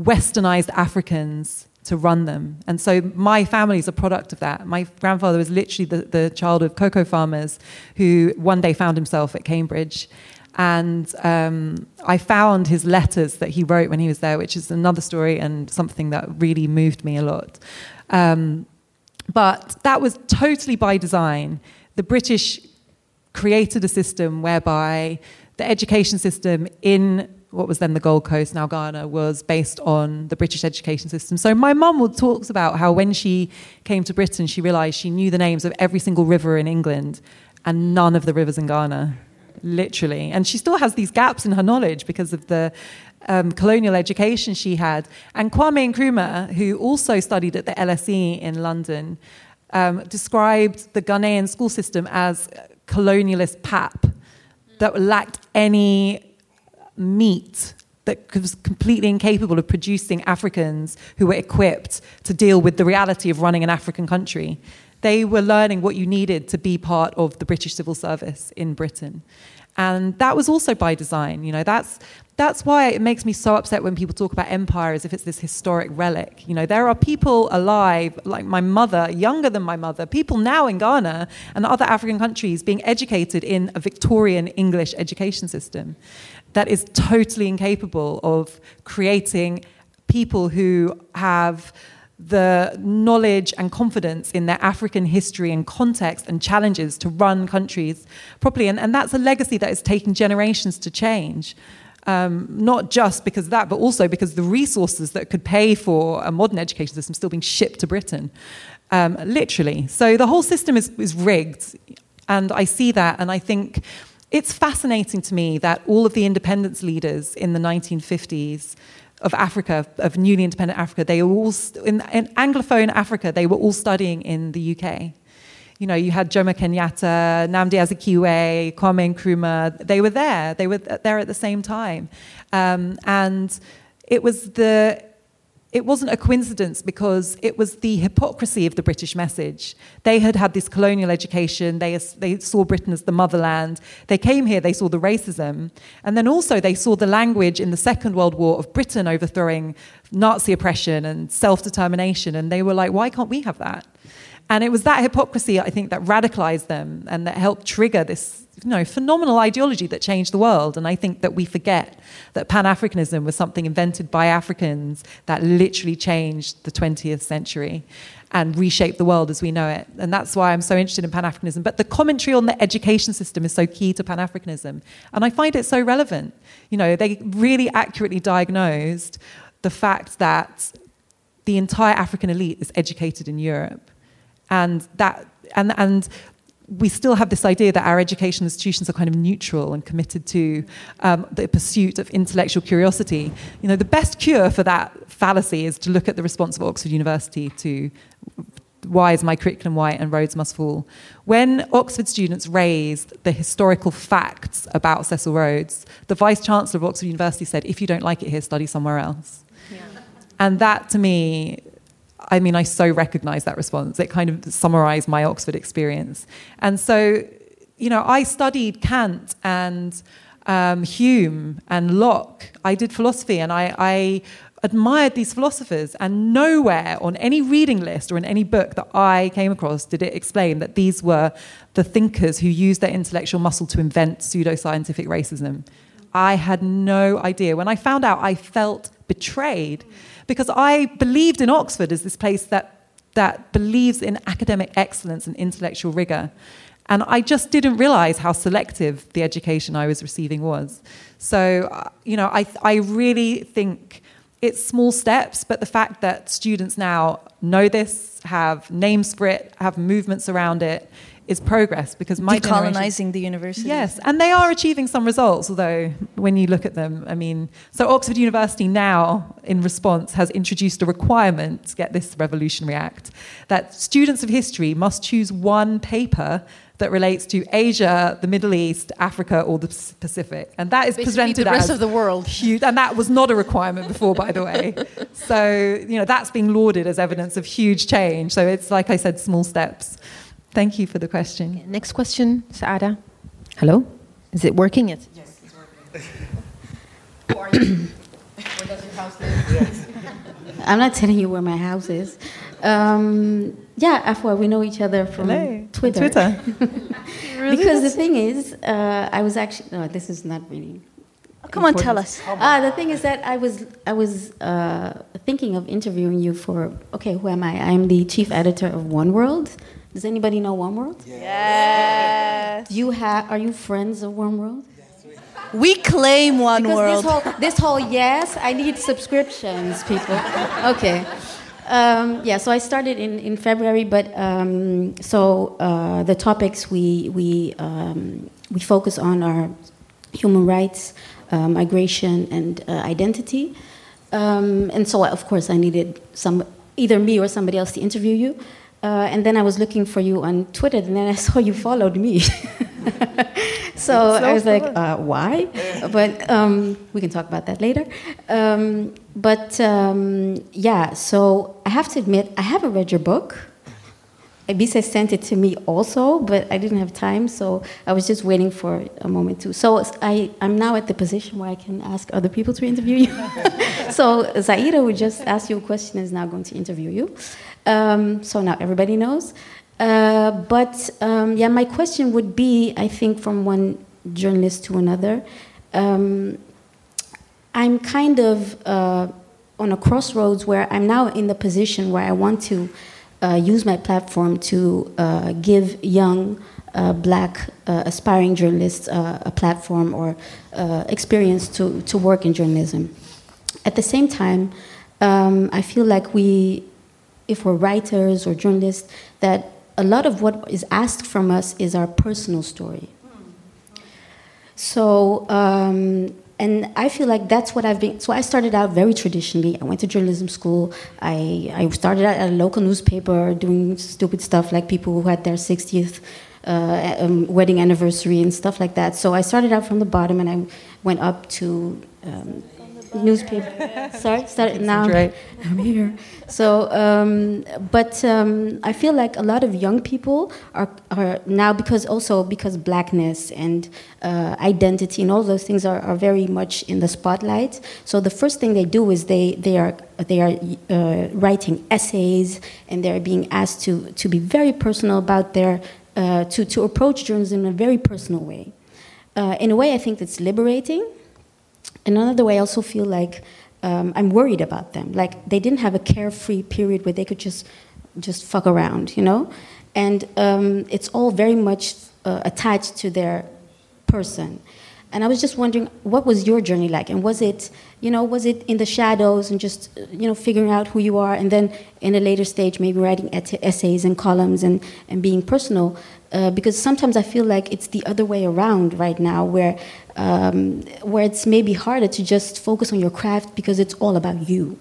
westernized Africans to run them. And so my family is a product of that. My grandfather was literally the, the child of cocoa farmers who one day found himself at Cambridge. And um, I found his letters that he wrote when he was there, which is another story and something that really moved me a lot. Um, but that was totally by design. The British created a system whereby the education system in what was then the Gold Coast, now Ghana, was based on the British education system. So my mum would talks about how when she came to Britain, she realised she knew the names of every single river in England and none of the rivers in Ghana, literally. And she still has these gaps in her knowledge because of the um, colonial education she had. And Kwame Nkrumah, who also studied at the LSE in London, um, described the Ghanaian school system as colonialist pap that lacked any meat that was completely incapable of producing Africans who were equipped to deal with the reality of running an African country. They were learning what you needed to be part of the British civil service in Britain. And that was also by design. You know, that's that's why it makes me so upset when people talk about empire as if it's this historic relic. You know, there are people alive, like my mother, younger than my mother, people now in Ghana and other African countries being educated in a Victorian English education system that is totally incapable of creating people who have the knowledge and confidence in their African history and context and challenges to run countries properly. And, and that's a legacy that is taking generations to change. Um, not just because of that, but also because the resources that could pay for a modern education system still being shipped to Britain, um, literally. So the whole system is, is rigged And I see that, and I think it's fascinating to me that all of the independence leaders in the 1950s of Africa, of newly independent Africa, they were all, in, in Anglophone Africa, they were all studying in the UK. You know, you had Jomo Kenyatta, Nnamdi Azikiwe, Kwame Nkrumah. They were there. They were there at the same time, um, and it was the it wasn't a coincidence because it was the hypocrisy of the British message. They had had this colonial education, they, they saw Britain as the motherland. They came here, they saw the racism. And then also they saw the language in the Second World War of Britain overthrowing Nazi oppression and self determination. And they were like, why can't we have that? And it was that hypocrisy, I think, that radicalized them and that helped trigger this you know, phenomenal ideology that changed the world. And I think that we forget that Pan Africanism was something invented by Africans that literally changed the 20th century and reshaped the world as we know it. And that's why I'm so interested in Pan Africanism. But the commentary on the education system is so key to Pan Africanism. And I find it so relevant. You know, they really accurately diagnosed the fact that the entire African elite is educated in Europe. And that and and we still have this idea that our education institutions are kind of neutral and committed to um, the pursuit of intellectual curiosity. You know, the best cure for that fallacy is to look at the response of Oxford University to why is my curriculum white and Rhodes must fall. When Oxford students raised the historical facts about Cecil Rhodes, the vice chancellor of Oxford University said, if you don't like it here, study somewhere else. Yeah. And that to me I mean, I so recognize that response. It kind of summarized my Oxford experience. And so, you know, I studied Kant and um, Hume and Locke. I did philosophy and I, I admired these philosophers, and nowhere on any reading list or in any book that I came across did it explain that these were the thinkers who used their intellectual muscle to invent pseudoscientific racism. I had no idea. When I found out, I felt betrayed because I believed in Oxford as this place that, that believes in academic excellence and intellectual rigor. And I just didn't realize how selective the education I was receiving was. So, uh, you know, I, I really think it's small steps, but the fact that students now know this, have names for it, have movements around it, is progress because my decolonizing the university. Yes, and they are achieving some results. Although when you look at them, I mean, so Oxford University now, in response, has introduced a requirement to get this revolutionary act that students of history must choose one paper that relates to Asia, the Middle East, Africa, or the Pacific, and that is Basically presented the rest as of the world. Huge, and that was not a requirement before, by the way. So you know that's being lauded as evidence of huge change. So it's like I said, small steps. Thank you for the question. Okay, next question, Saada. Hello? Is it working yet? Yes, it's working. Who are you? Where does your house live? I'm not telling you where my house is. Um, yeah, Afua, we know each other from Hello. Twitter. Twitter. because the thing is, uh, I was actually no, this is not really. Come on, tell us. Ah, the thing is that I was I was uh, thinking of interviewing you for. Okay, who am I? I am the chief editor of One World. Does anybody know One World? Yes. Do you have? Are you friends of One World? We claim one Because world. this whole this whole yes, I need subscriptions, people. Okay. Um, yeah, so I started in, in February, but um, so uh, the topics we we um, we focus on are human rights, uh, migration, and uh, identity. Um, and so, of course, I needed some either me or somebody else to interview you. Uh, and then I was looking for you on Twitter, and then I saw you followed me. so I was like, uh, why? But um, we can talk about that later. Um, but um, yeah, so I have to admit, I haven't read your book. Ebise sent it to me also, but I didn't have time, so I was just waiting for a moment to. So I, I'm now at the position where I can ask other people to interview you. so Zaira, who just asked you a question, is now going to interview you. Um, so now everybody knows. Uh, but um, yeah, my question would be I think from one journalist to another. Um, I'm kind of uh, on a crossroads where I'm now in the position where I want to uh, use my platform to uh, give young uh, black uh, aspiring journalists a platform or experience to, to work in journalism. At the same time, um, I feel like we, if we're writers or journalists, that a lot of what is asked from us is our personal story. So, um, and I feel like that's what I've been. So I started out very traditionally. I went to journalism school. I, I started out at a local newspaper doing stupid stuff like people who had their 60th uh, um, wedding anniversary and stuff like that. So I started out from the bottom and I went up to um, newspaper. Sorry, started now. Right. I'm here. So, um, but um, I feel like a lot of young people are, are now because also because blackness and uh, identity and all those things are, are very much in the spotlight. So the first thing they do is they they are they are uh, writing essays and they're being asked to to be very personal about their uh, to to approach journalism in a very personal way. Uh, in a way, I think that's liberating. Another way, I also feel like um, I'm worried about them. Like they didn't have a carefree period where they could just just fuck around, you know, and um, it's all very much uh, attached to their person. And I was just wondering, what was your journey like? And was it, you know, was it in the shadows and just, you know, figuring out who you are, and then in a later stage, maybe writing essays and columns and, and being personal? Uh, because sometimes I feel like it's the other way around right now, where um, where it's maybe harder to just focus on your craft because it's all about you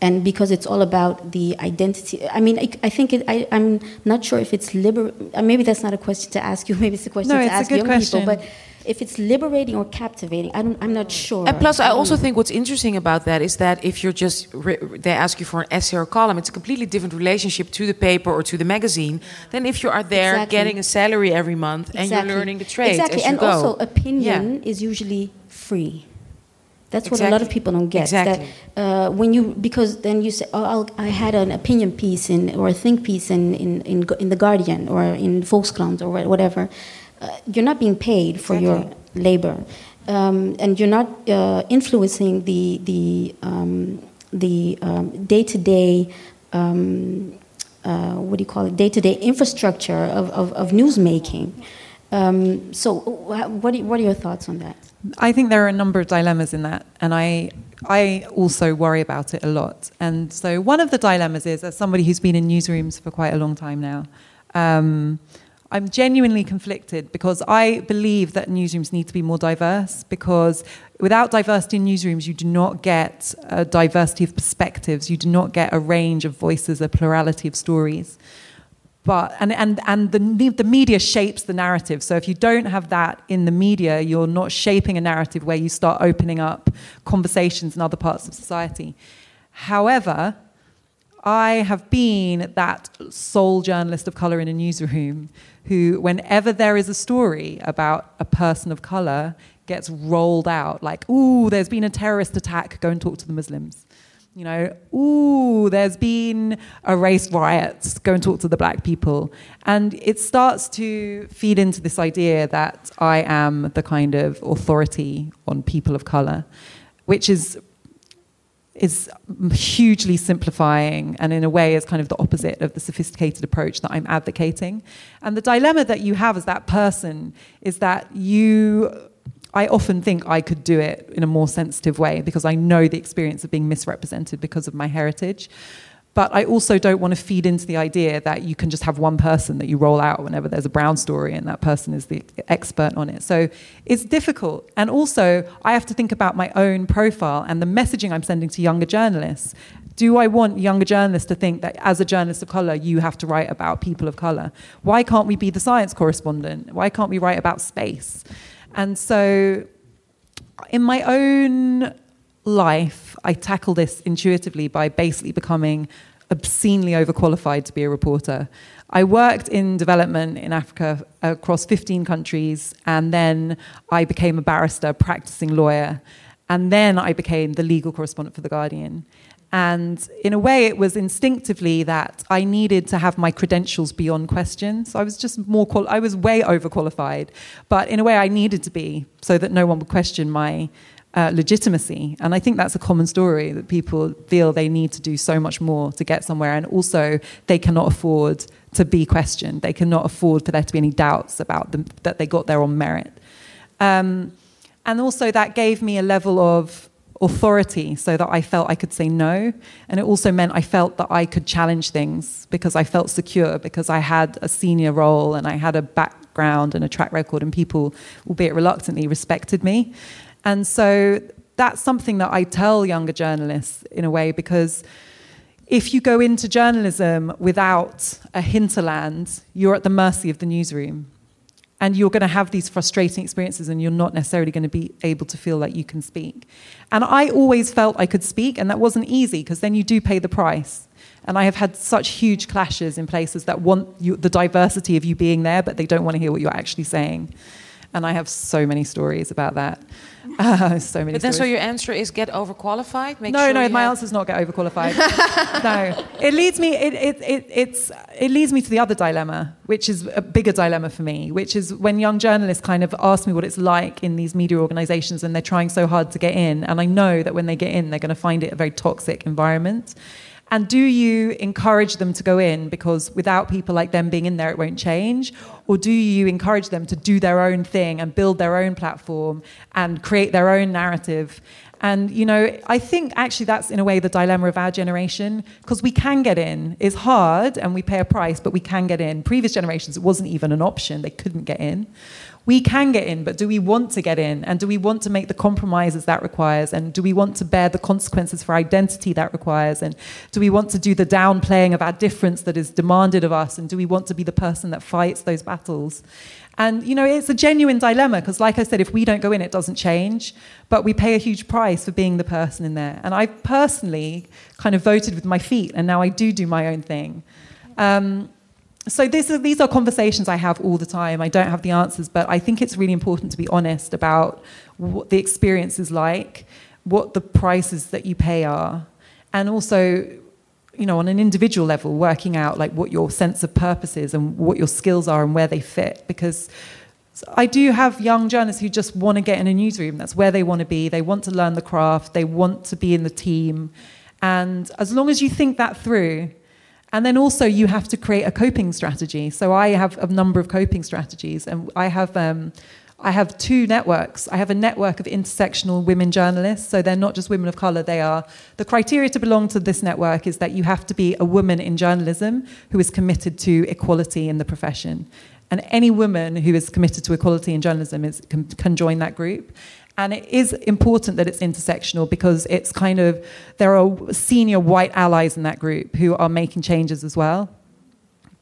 and because it's all about the identity. I mean, I, I think it, I, am not sure if it's liber. uh, Maybe that's not a question to ask you. Maybe it's a question No, to it's a ask good young question. people. But if it's liberating or captivating, I don't, I'm not sure. And plus, I also think what's interesting about that is that if you're just they ask you for an essay or column, it's a completely different relationship to the paper or to the magazine than if you are there Exactly. getting a salary every month and you're learning the trade Exactly, and go. also opinion is usually free. That's what a lot of people don't get. Exactly. That, uh, when you because then you say, oh, I'll, I had an opinion piece in or a think piece in in in, in the Guardian or in Volkskrant or wha- whatever. Uh, you're not being paid for your labor, um, and you're not uh, influencing the the um, the day to day. What do you call it? Day to day infrastructure of, of, of newsmaking. Um, so, what, do- what are your thoughts on that? I think there are a number of dilemmas in that, and I I also worry about it a lot. And so one of the dilemmas is, as somebody who's been in newsrooms for quite a long time now, um, I'm genuinely conflicted because I believe that newsrooms need to be more diverse. Because without diversity in newsrooms, you do not get a diversity of perspectives, you do not get a range of voices, a plurality of stories but and and and the the media shapes the narrative. So if you don't have that in the media, you're not shaping a narrative where you start opening up conversations in other parts of society. However, I have been that sole journalist of color in a newsroom who, whenever there is a story about a person of color, gets rolled out like, "Ooh, there's been a terrorist attack. Go and talk to the Muslims." You know, ooh, there's been a race riot. Go and talk to the black people. And it starts to feed into this idea that I am the kind of authority on people of color, which is is hugely simplifying and in a way is kind of the opposite of the sophisticated approach that I'm advocating. And the dilemma that you have as that person is that you I often think I could do it in a more sensitive way because I know the experience of being misrepresented because of my heritage. But I also don't want to feed into the idea that you can just have one person that you roll out whenever there's a brown story and that person is the expert on it. So it's difficult. And also, I have to think about my own profile and the messaging I'm sending to younger journalists. Do I want younger journalists to think that as a journalist of color, you have to write about people of color? Why can't we be the science correspondent? Why can't we write about space? And so, in my own life, I tackle this intuitively by basically becoming obscenely overqualified to be a reporter. I worked in development in Africa across 15 countries, and then I became a barrister, practicing lawyer, and then I became the legal correspondent for The Guardian. And in a way, it was instinctively that I needed to have my credentials beyond question. So I was just more, qual- I was way overqualified. But in a way, I needed to be so that no one would question my uh, legitimacy. And I think that's a common story that people feel they need to do so much more to get somewhere. And also, they cannot afford to be questioned. They cannot afford for there to be any doubts about them, that they got there on merit. Um, and also, that gave me a level of authority so that I felt I could say no. And it also meant I felt that I could challenge things because I felt secure, because I had a senior role and I had a background and a track record, and people, albeit reluctantly, respected me. And so that's something that I tell younger journalists in a way because if you go into journalism without a hinterland, you're at the mercy of the newsroom. And you're going to have these frustrating experiences, and you're not necessarily going to be able to feel like you can speak. And I always felt I could speak, and that wasn't easy because then you do pay the price. And I have had such huge clashes in places that want you, the diversity of you being there, but they don't want to hear what you're actually saying. And I have so many stories about that. Uh, so many. But then, stories. so your answer is get overqualified. Make no, sure no, my have- answer is not get overqualified. no, it leads me. It, it, it, it's, it leads me to the other dilemma, which is a bigger dilemma for me, which is when young journalists kind of ask me what it's like in these media organisations, and they're trying so hard to get in, and I know that when they get in, they're going to find it a very toxic environment. And do you encourage them to go in because without people like them being in there, it won't change? Or do you encourage them to do their own thing and build their own platform and create their own narrative? And, you know, I think actually that's in a way the dilemma of our generation because we can get in. It's hard and we pay a price, but we can get in. Previous generations, it wasn't even an option, they couldn't get in we can get in, but do we want to get in? And do we want to make the compromises that requires? And do we want to bear the consequences for identity that requires? And do we want to do the downplaying of our difference that is demanded of us? And do we want to be the person that fights those battles? And, you know, it's a genuine dilemma because, like I said, if we don't go in, it doesn't change. But we pay a huge price for being the person in there. And I personally kind of voted with my feet, and now I do do my own thing. Um, so this are, these are conversations I have all the time. I don't have the answers, but I think it's really important to be honest about what the experience is like, what the prices that you pay are, and also, you know, on an individual level, working out like what your sense of purpose is and what your skills are and where they fit. Because I do have young journalists who just want to get in a newsroom. That's where they want to be. They want to learn the craft. They want to be in the team. And as long as you think that through, and then also you have to create a coping strategy. So I have a number of coping strategies, and I have um, I have two networks. I have a network of intersectional women journalists. So they're not just women of color. They are the criteria to belong to this network is that you have to be a woman in journalism who is committed to equality in the profession. And any woman who is committed to equality in journalism is, can, can join that group. And it is important that it's intersectional because it's kind of, there are senior white allies in that group who are making changes as well.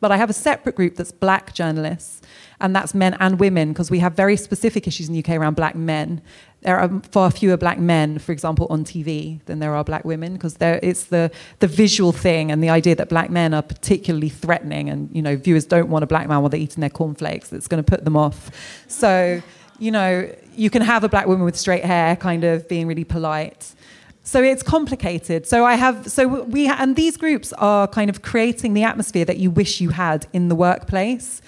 But I have a separate group that's black journalists, and that's men and women because we have very specific issues in the UK around black men. There are far fewer black men, for example, on TV than there are black women because it's the, the visual thing and the idea that black men are particularly threatening, and you know viewers don't want a black man while they're eating their cornflakes. That's going to put them off. So you know, you can have a black woman with straight hair kind of being really polite. So it's complicated. So I have, so we, and these groups are kind of creating the atmosphere that you wish you had in the workplace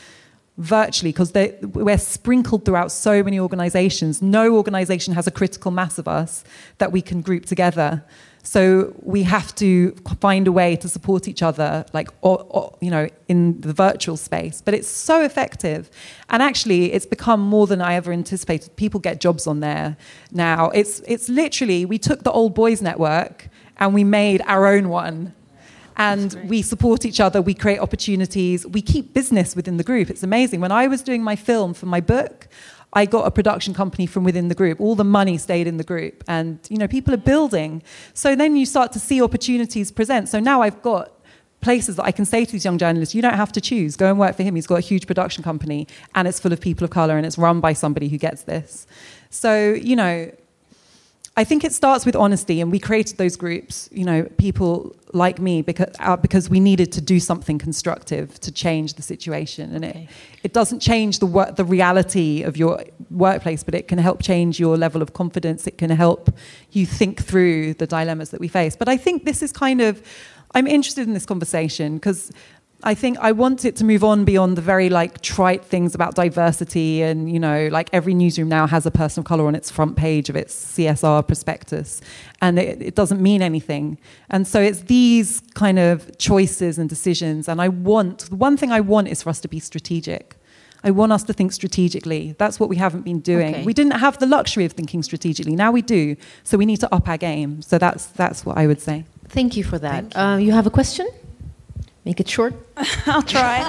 virtually because we're sprinkled throughout so many organizations. No organization has a critical mass of us that we can group together. So we have to find a way to support each other, like or, or, you know, in the virtual space. But it's so effective, and actually, it's become more than I ever anticipated. People get jobs on there now. It's it's literally we took the old boys network and we made our own one. And we support each other, we create opportunities, we keep business within the group. It's amazing. When I was doing my film for my book, I got a production company from within the group. All the money stayed in the group, and you know people are building. So then you start to see opportunities present. So now I've got places that I can say to these young journalists, you don't have to choose. Go and work for him. He's got a huge production company, and it's full of people of color, and it's run by somebody who gets this. So you know, I think it starts with honesty, and we created those groups. You know, people like me because uh, because we needed to do something constructive to change the situation, and okay. it it doesn't change the work, the reality of your workplace, but it can help change your level of confidence. It can help you think through the dilemmas that we face. But I think this is kind of I'm interested in this conversation because I think I want it to move on beyond the very like trite things about diversity and you know like every newsroom now has a person of color on its front page of its CSR prospectus and it, it doesn't mean anything and so it's these kind of choices and decisions and I want the one thing I want is for us to be strategic I want us to think strategically. That's what we haven't been doing. Okay. We didn't have the luxury of thinking strategically. Now we do. So we need to up our game. So that's that's what I would say. Thank you for that. Uh, you have a question? Make it short. I'll try.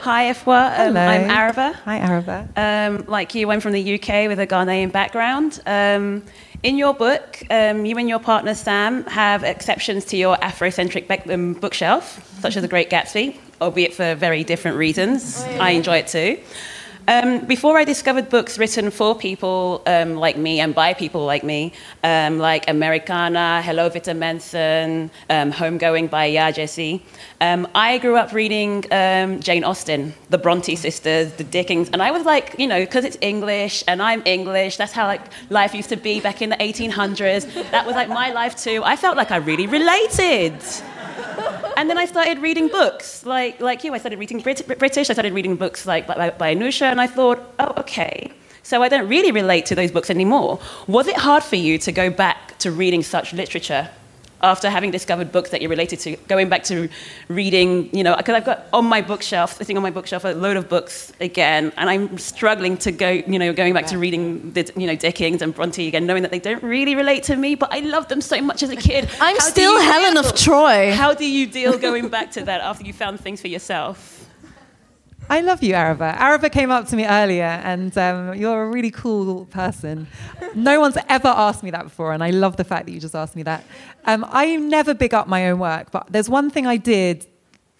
Hi, Afua. Um, Hello. I'm Araba. Hi, Araba. Um, like you, I'm from the UK with a Ghanaian background. Um, in your book, um, you and your partner Sam have exceptions to your Afrocentric bec- um, bookshelf, such as The Great Gatsby, albeit for very different reasons. I enjoy it too. Um, before I discovered books written for people um, like me and by people like me, um, like Americanah, Hello Vita Menson, um, Homegoing by Yaa Gyasi, um, I grew up reading um, Jane Austen, the Bronte sisters, the Dickens, and I was like, you know, because it's English and I'm English, that's how like life used to be back in the 1800s. That was like my life too. I felt like I really related. And then I started reading books, like, like you. I started reading Brit- British. I started reading books like by, by Anusha, and I thought, oh, okay. So I don't really relate to those books anymore. Was it hard for you to go back to reading such literature after having discovered books that you're related to? Going back to reading, you know, because I've got on my bookshelf, sitting on my bookshelf, a load of books again, and I'm struggling to go, you know, going back to reading, the, you know, Dickens and Bronte again, knowing that they don't really relate to me, but I loved them so much as a kid. I'm How still Helen deal- of Troy. How do you deal going back to that after you found things for yourself? I love you, Araba. Araba came up to me earlier, and um, you're a really cool person. No one's ever asked me that before, and I love the fact that you just asked me that. Um, I never big up my own work, but there's one thing I did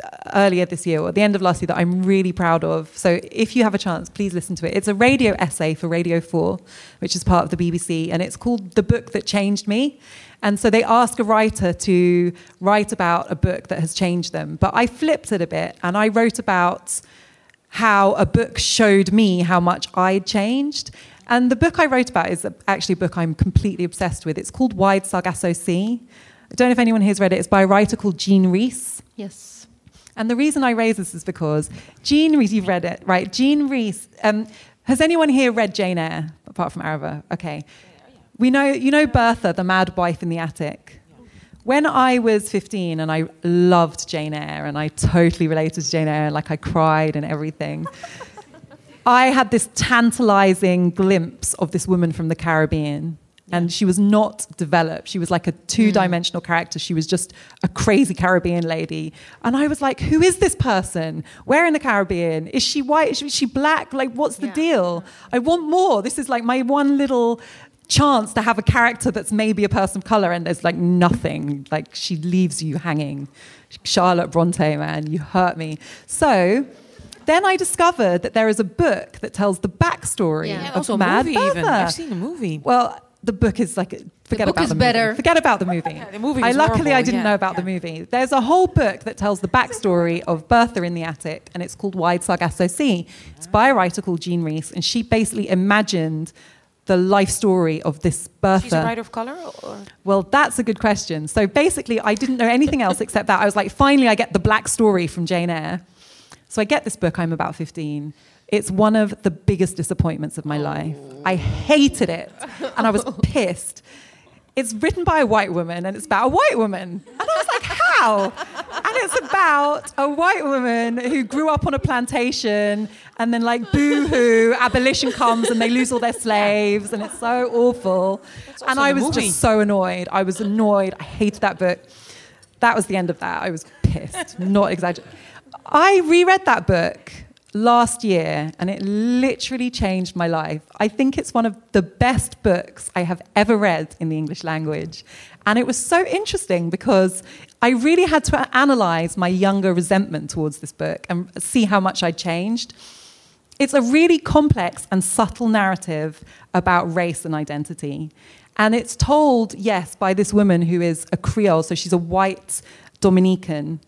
uh, earlier this year, or at the end of last year, that I'm really proud of. So if you have a chance, please listen to it. It's a radio essay for Radio 4, which is part of the BBC, and it's called The Book That Changed Me. And so they ask a writer to write about a book that has changed them. But I flipped it a bit, and I wrote about how a book showed me how much I'd changed. And the book I wrote about is actually a book I'm completely obsessed with. It's called Wide Sargasso Sea. I don't know if anyone here's read it. It's by a writer called Jean Rhys. Yes. And the reason I raise this is because Jean Rhys, you've read it, right? Jean Rhys. Um, has anyone here read Jane Eyre, apart from Araba? Okay. We know, you know Bertha, the mad wife in the attic? When I was 15 and I loved Jane Eyre and I totally related to Jane Eyre, like I cried and everything, I had this tantalizing glimpse of this woman from the Caribbean. And she was not developed. She was like a two dimensional mm. character. She was just a crazy Caribbean lady. And I was like, who is this person? Where in the Caribbean? Is she white? Is she- is she black? Like, what's the deal? I want more. This is like my one little chance to have a character that's maybe a person of color and there's like nothing like she leaves you hanging charlotte bronte man you hurt me so then i discovered that there is a book that tells the backstory Yeah. And of also a mad movie even. Bertha. I've seen a movie. well the book is like forget book about is the movie. better. forget about the movie the movie i was luckily i didn't yeah, know about the movie there's a whole book that tells the backstory of bertha in the attic and it's called wide sargasso sea it's by a writer called jean rhys and she basically imagined the life story of this Bertha. She's a writer of color? Or? Well, that's a good question. So basically, I didn't know anything else except that. I was like, finally, I get the black story from Jane Eyre. So I get this book, I'm about 15. It's one of the biggest disappointments of my life. I hated it, and I was pissed. It's written by a white woman, and it's about a white woman. And I was like, how? And it's about a white woman who grew up on a plantation, and then, like, boo hoo, abolition comes, and they lose all their slaves, and it's so awful. And I was movie. just so annoyed. I was annoyed. I hated that book. That was the end of that. I was pissed, not exaggerating. I reread that book last year and it literally changed my life. I think it's one of the best books I have ever read in the English language. And it was so interesting because I really had to analyze my younger resentment towards this book and see how much I'd changed. It's a really complex and subtle narrative about race and identity. And it's told, yes, by this woman who is a Creole, so she's a white Dominican.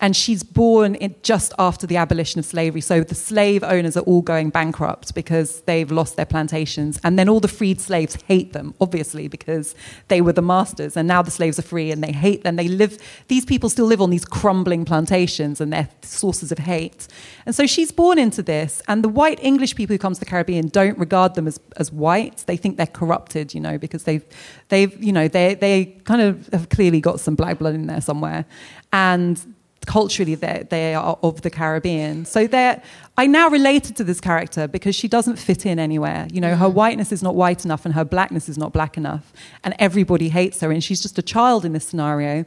And she's born just after the abolition of slavery. So the slave owners are all going bankrupt because they've lost their plantations. And then all the freed slaves hate them, obviously, because they were the masters. And now the slaves are free and they hate them. They live, these people still live on these crumbling plantations and they're sources of hate. And so she's born into this. And the white English people who come to the Caribbean don't regard them as, as white. They think they're corrupted, you know, because they've, they've you know, they, they kind of have clearly got some black blood in there somewhere. And culturally they they are of the Caribbean. So they I now related to this character because she doesn't fit in anywhere. You know, her whiteness is not white enough and her blackness is not black enough, and everybody hates her, and she's just a child in this scenario.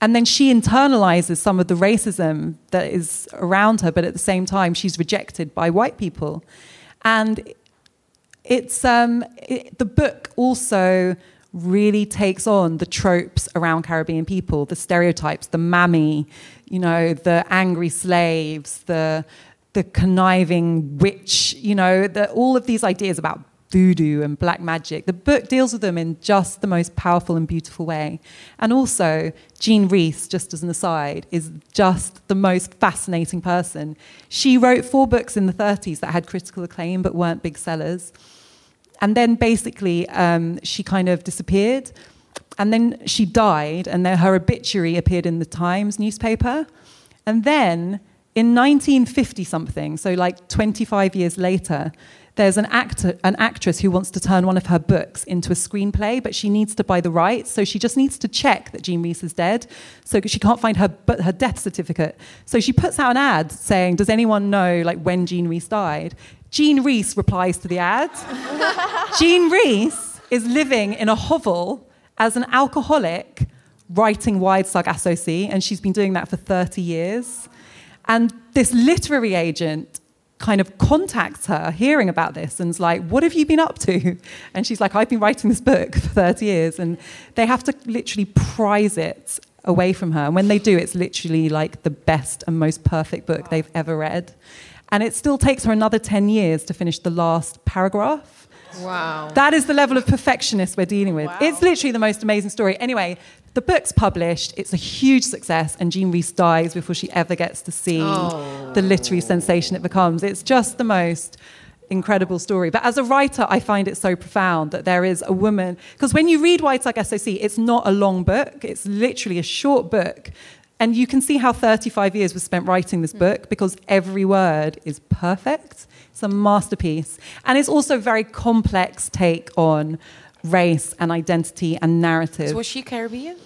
And then she internalizes some of the racism that is around her, but at the same time, she's rejected by white people. And it's um, it, the book also really takes on the tropes around Caribbean people, the stereotypes, the mammy, you know, the angry slaves, the the conniving witch, you know, the, all of these ideas about voodoo and black magic. The book deals with them in just the most powerful and beautiful way. And also, Jean Rhys, just as an aside, is just the most fascinating person. She wrote four books in the 30s that had critical acclaim but weren't big sellers. And then basically, um, she kind of disappeared. And then she died, and then her obituary appeared in the Times newspaper. And then in 1950 something, so like 25 years later, there's an actor, an actress who wants to turn one of her books into a screenplay, but she needs to buy the rights. So she just needs to check that Jean Rhys is dead. So she can't find her, but her death certificate. So she puts out an ad saying, "Does anyone know like when Jean Rhys died?" Jean Rhys replies to the ad. Jean Rhys is living in a hovel as an alcoholic, writing Wide Sargasso Sea, and she's been doing that for 30 years. And this literary agent kind of contacts her hearing about this and's like, What have you been up to? And she's like, I've been writing this book for 30 years. And they have to literally prize it away from her. And when they do, it's literally like the best and most perfect book they've ever read. And it still takes her another 10 years to finish the last paragraph. Wow. That is the level of perfectionist we're dealing with. It's literally the most amazing story. Anyway, the book's published, it's a huge success, and Jean Rhys dies before she ever gets to see oh. the literary sensation it becomes. It's just the most incredible story. But as a writer, I find it so profound that there is a woman, because when you read Wide Sargasso Sea, it's not a long book, it's literally a short book. And you can see how 35 years was spent writing this hmm. book because every word is perfect. It's a masterpiece. And it's also a very complex take on race and identity and narrative. So was she Caribbean?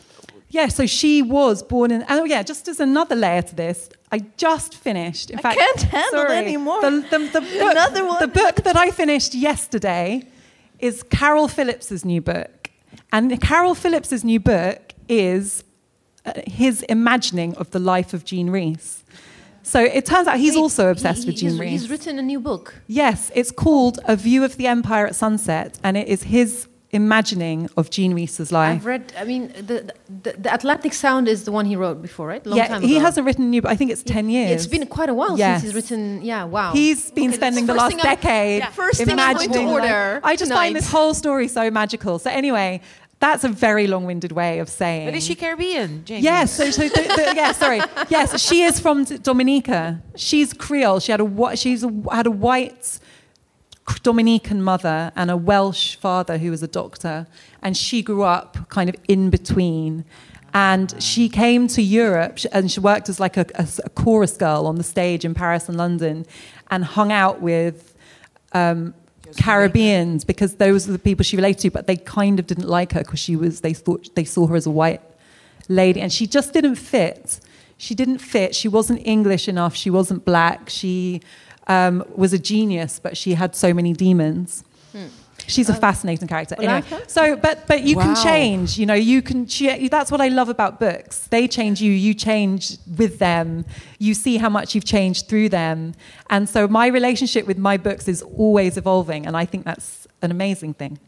Yeah, so she was born in. Oh, yeah, just as another layer to this, I just finished. In I fact, can't handle sorry, anymore. The, the, the book, Another one. The book that I finished yesterday is Caryl Phillips's new book, and Caryl Phillips's new book is his imagining of the life of Jean Rhys. So it turns out he's Wait, also obsessed he- with Jean he's, Rhys. He's written a new book. Yes, it's called A View of the Empire at Sunset, and it is his imagining of Jean Rhys's life. I've read. I mean, the, the the Atlantic Sound is the one he wrote before, right? Long yeah, he ago. hasn't written a new, but I think it's 10 years. It's been quite a while Yes. since he's written. Yeah, wow. He's been Okay, spending the last first thing I'm- decade yeah, first thing I'm going to imagining. like- order I just find this whole story so magical. So anyway, that's a very long-winded way of saying. But is she Caribbean? Jane? Yes, so, so yeah, sorry. Yes, she is from Dominica. She's Creole. She had a she's a, had a white Dominican mother and a Welsh father who was a doctor, and she grew up kind of in between. And she came to Europe and she worked as like a chorus girl on the stage in Paris and London, and hung out with um, Caribbeans because those are the people she related to. But they kind of didn't like her because she was they thought they saw her as a white lady, and she just didn't fit. She didn't fit. She wasn't English enough. She wasn't black. She um, was a genius, but she had so many demons. She's a oh. fascinating character. Anyway, so but but you can change. You know, you can. ch- That's what I love about books. They change you. You change with them. You see how much you've changed through them. And so my relationship with my books is always evolving, and I think that's an amazing thing.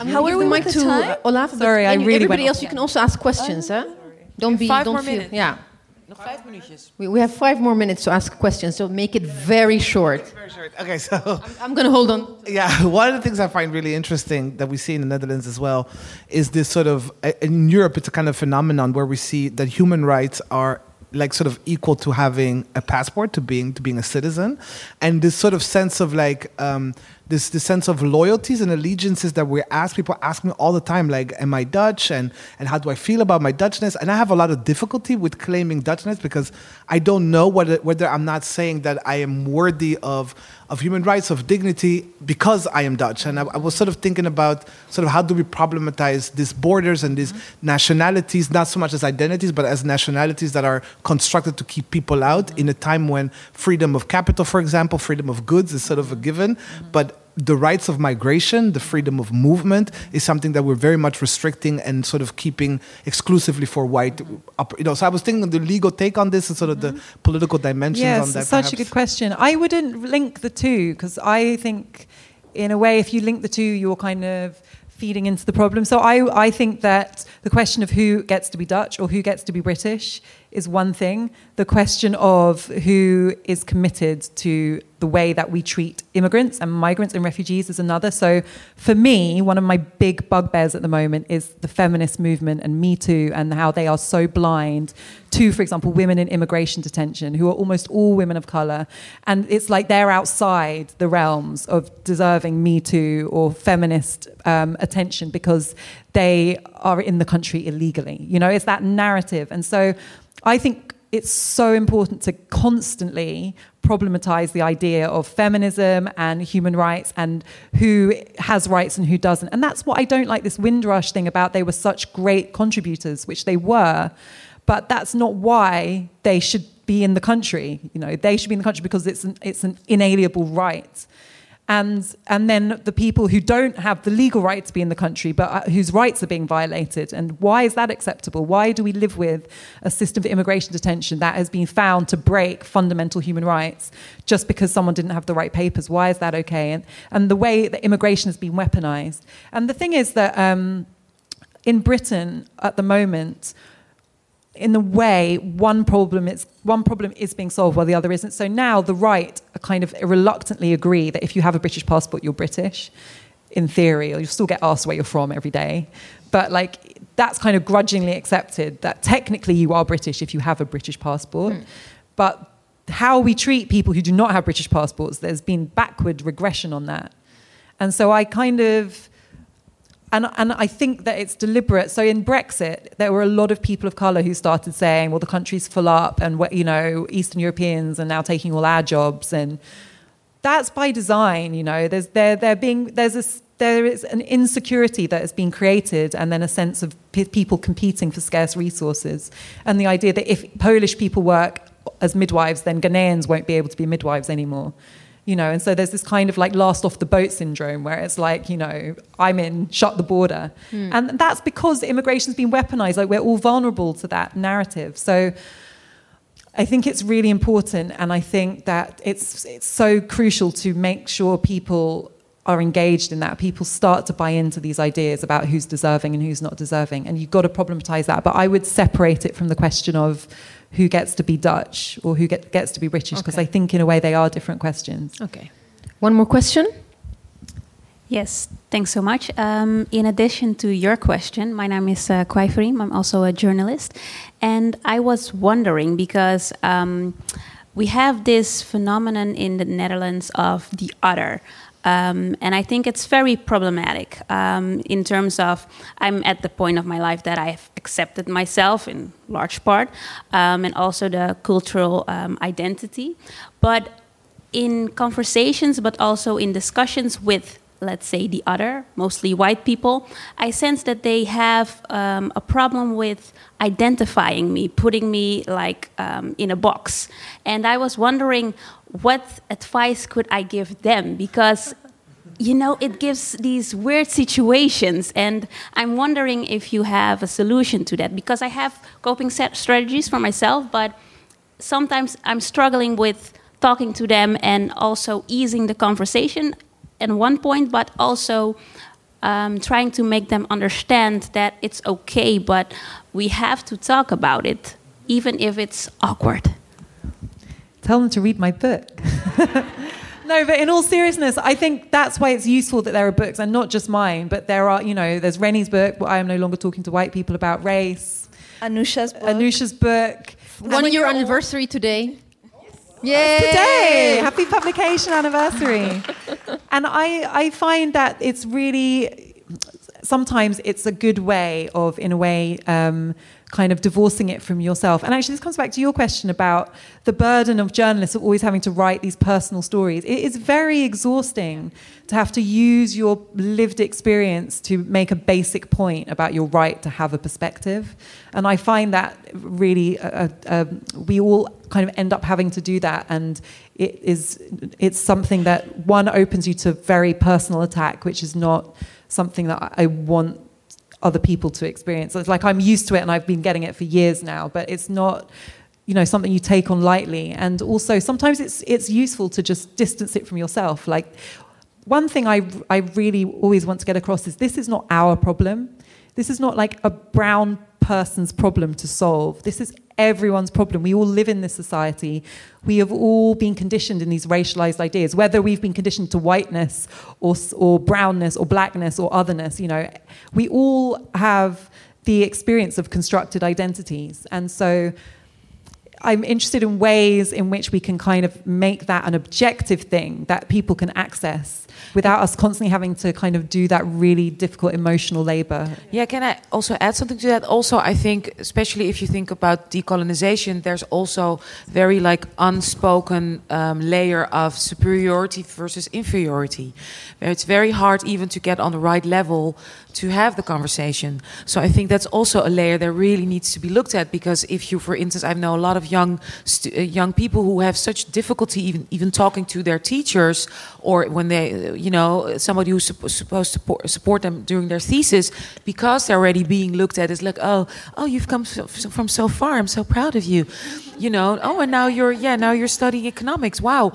I'm How are we the with the to time? Olaf. Sorry, I any- really Everybody went else, off. you can also ask questions, oh. huh? Don't be. Five don't more feel. minutes. Yeah. Nog vijf minuutjes. We, we have five more minutes to ask questions, so make it very short. Very short. Okay, so I'm gonna hold on. yeah, one of the things I find really interesting that we see in the Netherlands as well is this sort of in Europe it's a kind of phenomenon where we see that human rights are like sort of equal to having a passport to being to being a citizen and this sort of sense of like um, this this sense of loyalties and allegiances that we ask people ask me all the time like am i dutch? And and how do i feel about my dutchness? And i have a lot of difficulty with claiming dutchness because i don't know whether whether i'm not saying that i am worthy of of human rights of dignity because i am dutch. And i, I was sort of thinking about sort of how do we problematize these borders and these mm-hmm. nationalities not so much as identities but as nationalities that are constructed to keep people out in a time when freedom of capital for example freedom of goods is sort of a given. Mm-hmm. But the rights of migration, the freedom of movement, is something that we're very much restricting and sort of keeping exclusively for white. You know, so I was thinking the legal take on this and sort of the mm-hmm. political dimensions yes, on that. such a good question. I wouldn't link the two because I think, in a way, if you link the two, you're kind of feeding into the problem. So I, I think that the question of who gets to be Dutch or who gets to be British is one thing. The question of who is committed to the way that we treat immigrants and migrants and refugees is another. So for me, one of my big bugbears at the moment is the feminist movement and Me Too and how they are so blind to, for example, women in immigration detention who are almost all women of color. And it's like they're outside the realms of deserving Me Too or feminist um, attention because they are in the country illegally. You know, it's that narrative. And so I think it's so important to constantly problematize the idea of feminism and human rights and who has rights and who doesn't. And that's what I don't like this Windrush thing about they were such great contributors, which they were, but that's not why they should be in the country. You know, they should be in the country because it's an, it's an inalienable right and and then the people who don't have the legal right to be in the country but uh, whose rights are being violated. And why is that acceptable? Why do we live with a system of immigration detention that has been found to break fundamental human rights just because someone didn't have the right papers? Why is that okay? And and the way that immigration has been weaponized. And the thing is that um, in Britain at the moment in the way one problem is one problem is being solved while the other isn't. So now the right kind of reluctantly agree that if you have a British passport, you're British. In theory, or you'll still get asked where you're from every day, but like that's kind of grudgingly accepted that technically you are British if you have a British passport. Mm. But how we treat people who do not have British passports, there's been backward regression on that. And so I kind of and, and I think that it's deliberate. So in Brexit, there were a lot of people of color who started saying, well, the country's full up and, you know, Eastern Europeans are now taking all our jobs. And that's by design, you know. There's, there, there being, there's a, there is an insecurity that has been created and then a sense of p- people competing for scarce resources. And the idea that if Polish people work as midwives, then Ghanaians won't be able to be midwives anymore you know and so there's this kind of like last off the boat syndrome where it's like you know i'm in shut the border. Mm. and that's because immigration's been weaponized. Like we're all vulnerable to that narrative. So i think it's really important and i think that it's it's so crucial to make sure people are engaged in that. People start to buy into these ideas about who's deserving and who's not deserving and you've got to problematize that. But i would separate it from the question of who gets to be Dutch or who get, gets to be British, because okay. I think in a way they are different questions. Okay. One more question? Yes, thanks so much. Um, in addition to your question, my name is uh, Kwai I'm also a journalist. And I was wondering because um, we have this phenomenon in the Netherlands of the other. Um, and I think it's very problematic um, in terms of I'm at the point of my life that I've accepted myself in large part, um, and also the cultural um, identity. But in conversations, but also in discussions with let's say the other, mostly white people, I sense that they have um, a problem with identifying me, putting me like um, in a box. And I was wondering what advice could I give them? Because you know, it gives these weird situations, and I'm wondering if you have a solution to that because I have coping strategies for myself, but sometimes I'm struggling with talking to them and also easing the conversation at one point, but also um, trying to make them understand that it's okay, but we have to talk about it, even if it's awkward. Tell them to read my book. no, but in all seriousness, I think that's why it's useful that there are books, and not just mine, but there are, you know, there's Reni's book, but I Am No Longer Talking to White People about race. Anusha's book. Anusha's book. One year anniversary today. Yay! Today, happy publication anniversary. and I, I find that it's really sometimes it's a good way of, in a way, um, kind of divorcing it from yourself. And actually, this comes back to your question about the burden of journalists of always having to write these personal stories. It is very exhausting to have to use your lived experience to make a basic point about your right to have a perspective. And I find that really, uh, uh, we all kind of end up having to do that. And it is, it's something that one opens you to very personal attack, which is not something that I want other people to experience. It's like I'm used to it and I've been getting it for years now, but it's not you know something you take on lightly. And also sometimes it's it's useful to just distance it from yourself. Like one thing I, I really always want to get across is this is not our problem. This is not like a brown person's problem to solve. This is everyone's problem. We all live in this society. We have all been conditioned in these racialized ideas whether we've been conditioned to whiteness or, or brownness or blackness or otherness you know. We all have the experience of constructed identities. And so I'm interested in ways in which we can kind of make that an objective thing that people can access without us constantly having to kind of do that really difficult emotional labor. Yeah, can I also add something to that? Also, I think, especially if you think about decolonization, there's also very like unspoken um, layer of superiority versus inferiority. It's very hard even to get on the right level to have the conversation. So I think that's also a layer that really needs to be looked at because if you, for instance, I know a lot of young uh, young people who have such difficulty even even talking to their teachers or when they, you know, somebody who's supposed to support, support them during their thesis because they're already being looked at as like, oh, oh, you've come from so far. I'm so proud of you, you know. Oh, and now you're yeah, now you're studying economics. Wow,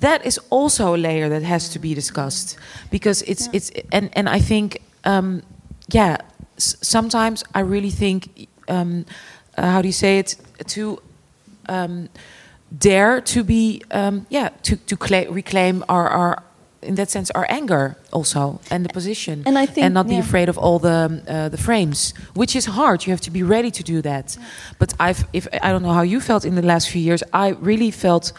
that is also a layer that has to be discussed because it's yeah. it's and and I think um, yeah, sometimes I really think, um, uh, how do you say it, to um, dare to be, um, yeah, to, to reclaim our, our, in that sense, our anger also and the position, and I think, and not yeah. be afraid of all the uh, the frames, which is hard. You have to be ready to do that. Yeah. But I've, if I don't know how you felt in the last few years, I really felt,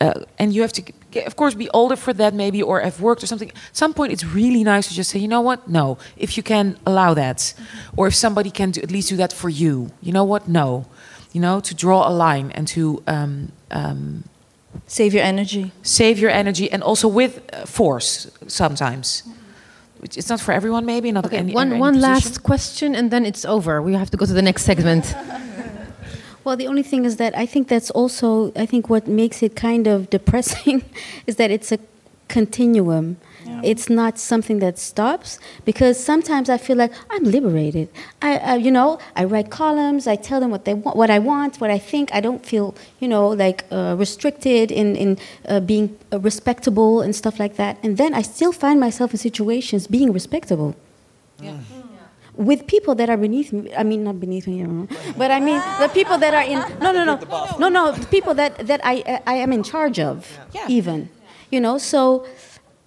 uh, and you have to of course, be older for that maybe, or have worked or something. At some point, it's really nice to just say, you know what? No. If you can allow that, mm-hmm. or if somebody can do, at least do that for you, you know what? No. You know, to draw a line and to um, um, save your energy. Save your energy, and also with uh, force sometimes. Which it's not for everyone, maybe. Not okay. Any, one any one position. last question, and then it's over. We have to go to the next segment. Well, the only thing is that I think that's also, I think what makes it kind of depressing is that it's a continuum. Yeah. It's not something that stops because sometimes I feel like I'm liberated. I, uh, you know, I write columns. I tell them what they want, what I want, what I think. I don't feel, you know, like uh, restricted in in uh, being uh, respectable and stuff like that. And then I still find myself in situations being respectable. Yeah. Mm with people that are beneath me. I mean, not beneath me, but I mean the people that are in. No, no, no, no, no. The people that that I I am in charge of, yeah. even, you know. So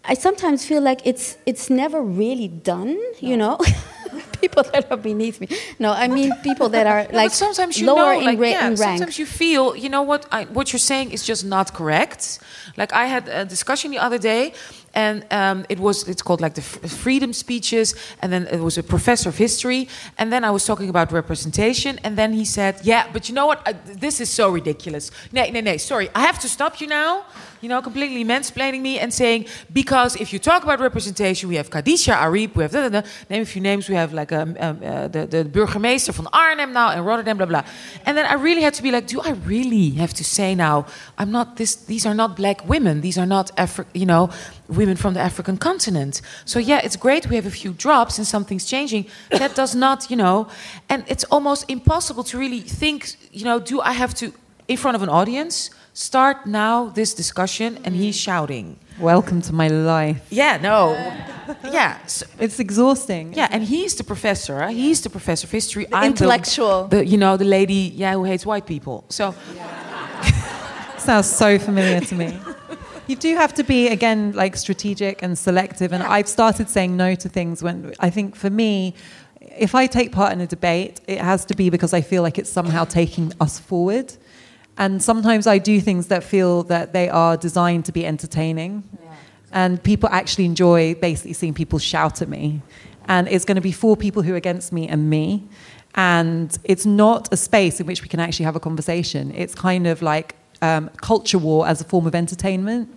I sometimes feel like it's it's never really done, you know. people that are beneath me. No, I mean people that are like sometimes you lower know, in, like, ra- yeah, in rank. Sometimes you feel, you know what? I, what you're saying is just not correct. Like I had a discussion the other day and um, it was it's called like the freedom speeches. And then it was a professor of history. And then i was talking about representation. And then he said yeah but you know what? I, this is so ridiculous. No no no sorry. I have to stop you now you know completely mansplaining me and saying because if you talk about representation we have Khadija Arib we have da, da, da, name a few names. We have like um, um, uh, the, the burgemeester van Arnhem now and Rotterdam blah blah. And then i really had to be like do i really have to say now i'm not this these are not black women. These are not Afri- you know women from the African continent. So yeah, it's great we have a few drops and something's changing. That does not, you know, and it's almost impossible to really think, you know, do I have to in front of an audience start now this discussion and he's mm. shouting. Welcome to my life. Yeah, no. Yeah. So, it's exhausting. Yeah, and he's the professor. He's the professor of history. The I'm intellectual. The, the, you know, the lady, yeah, who hates white people. So. Sounds so familiar to me. You do have to be again like strategic and selective. And I've started saying no to things when I think for me, if I take part in a debate, it has to be because I feel like it's somehow taking us forward. And sometimes I do things that feel that they are designed to be entertaining. And people actually enjoy basically seeing people shout at me. And it's going to be four people who are against me and me. And it's not a space in which we can actually have a conversation. It's kind of like um, culture war as a form of entertainment.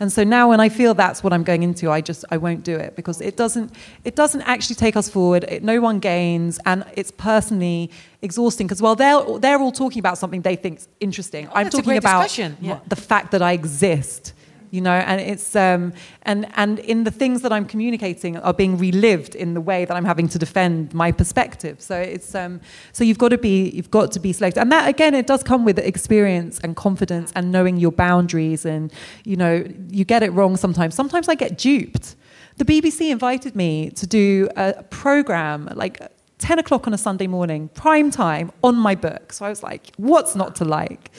And so now when I feel that's what I'm going into, I just I won't do it because it doesn't it doesn't actually take us forward. It, no one gains, and it's personally exhausting because while they're they're all talking about something they think's interesting, I'm Oh, a talking about. Yeah. the fact that I exist. You know, and it's um, and and in the things that I'm communicating are being relived in the way that I'm having to defend my perspective. So it's um, so you've got to be you've got to be selective, and that again it does come with experience and confidence and knowing your boundaries. And you know, you get it wrong sometimes. Sometimes I get duped. The BBC invited me to do a program like 10 o'clock on a Sunday morning, prime time, on my book. So I was like, what's not to like?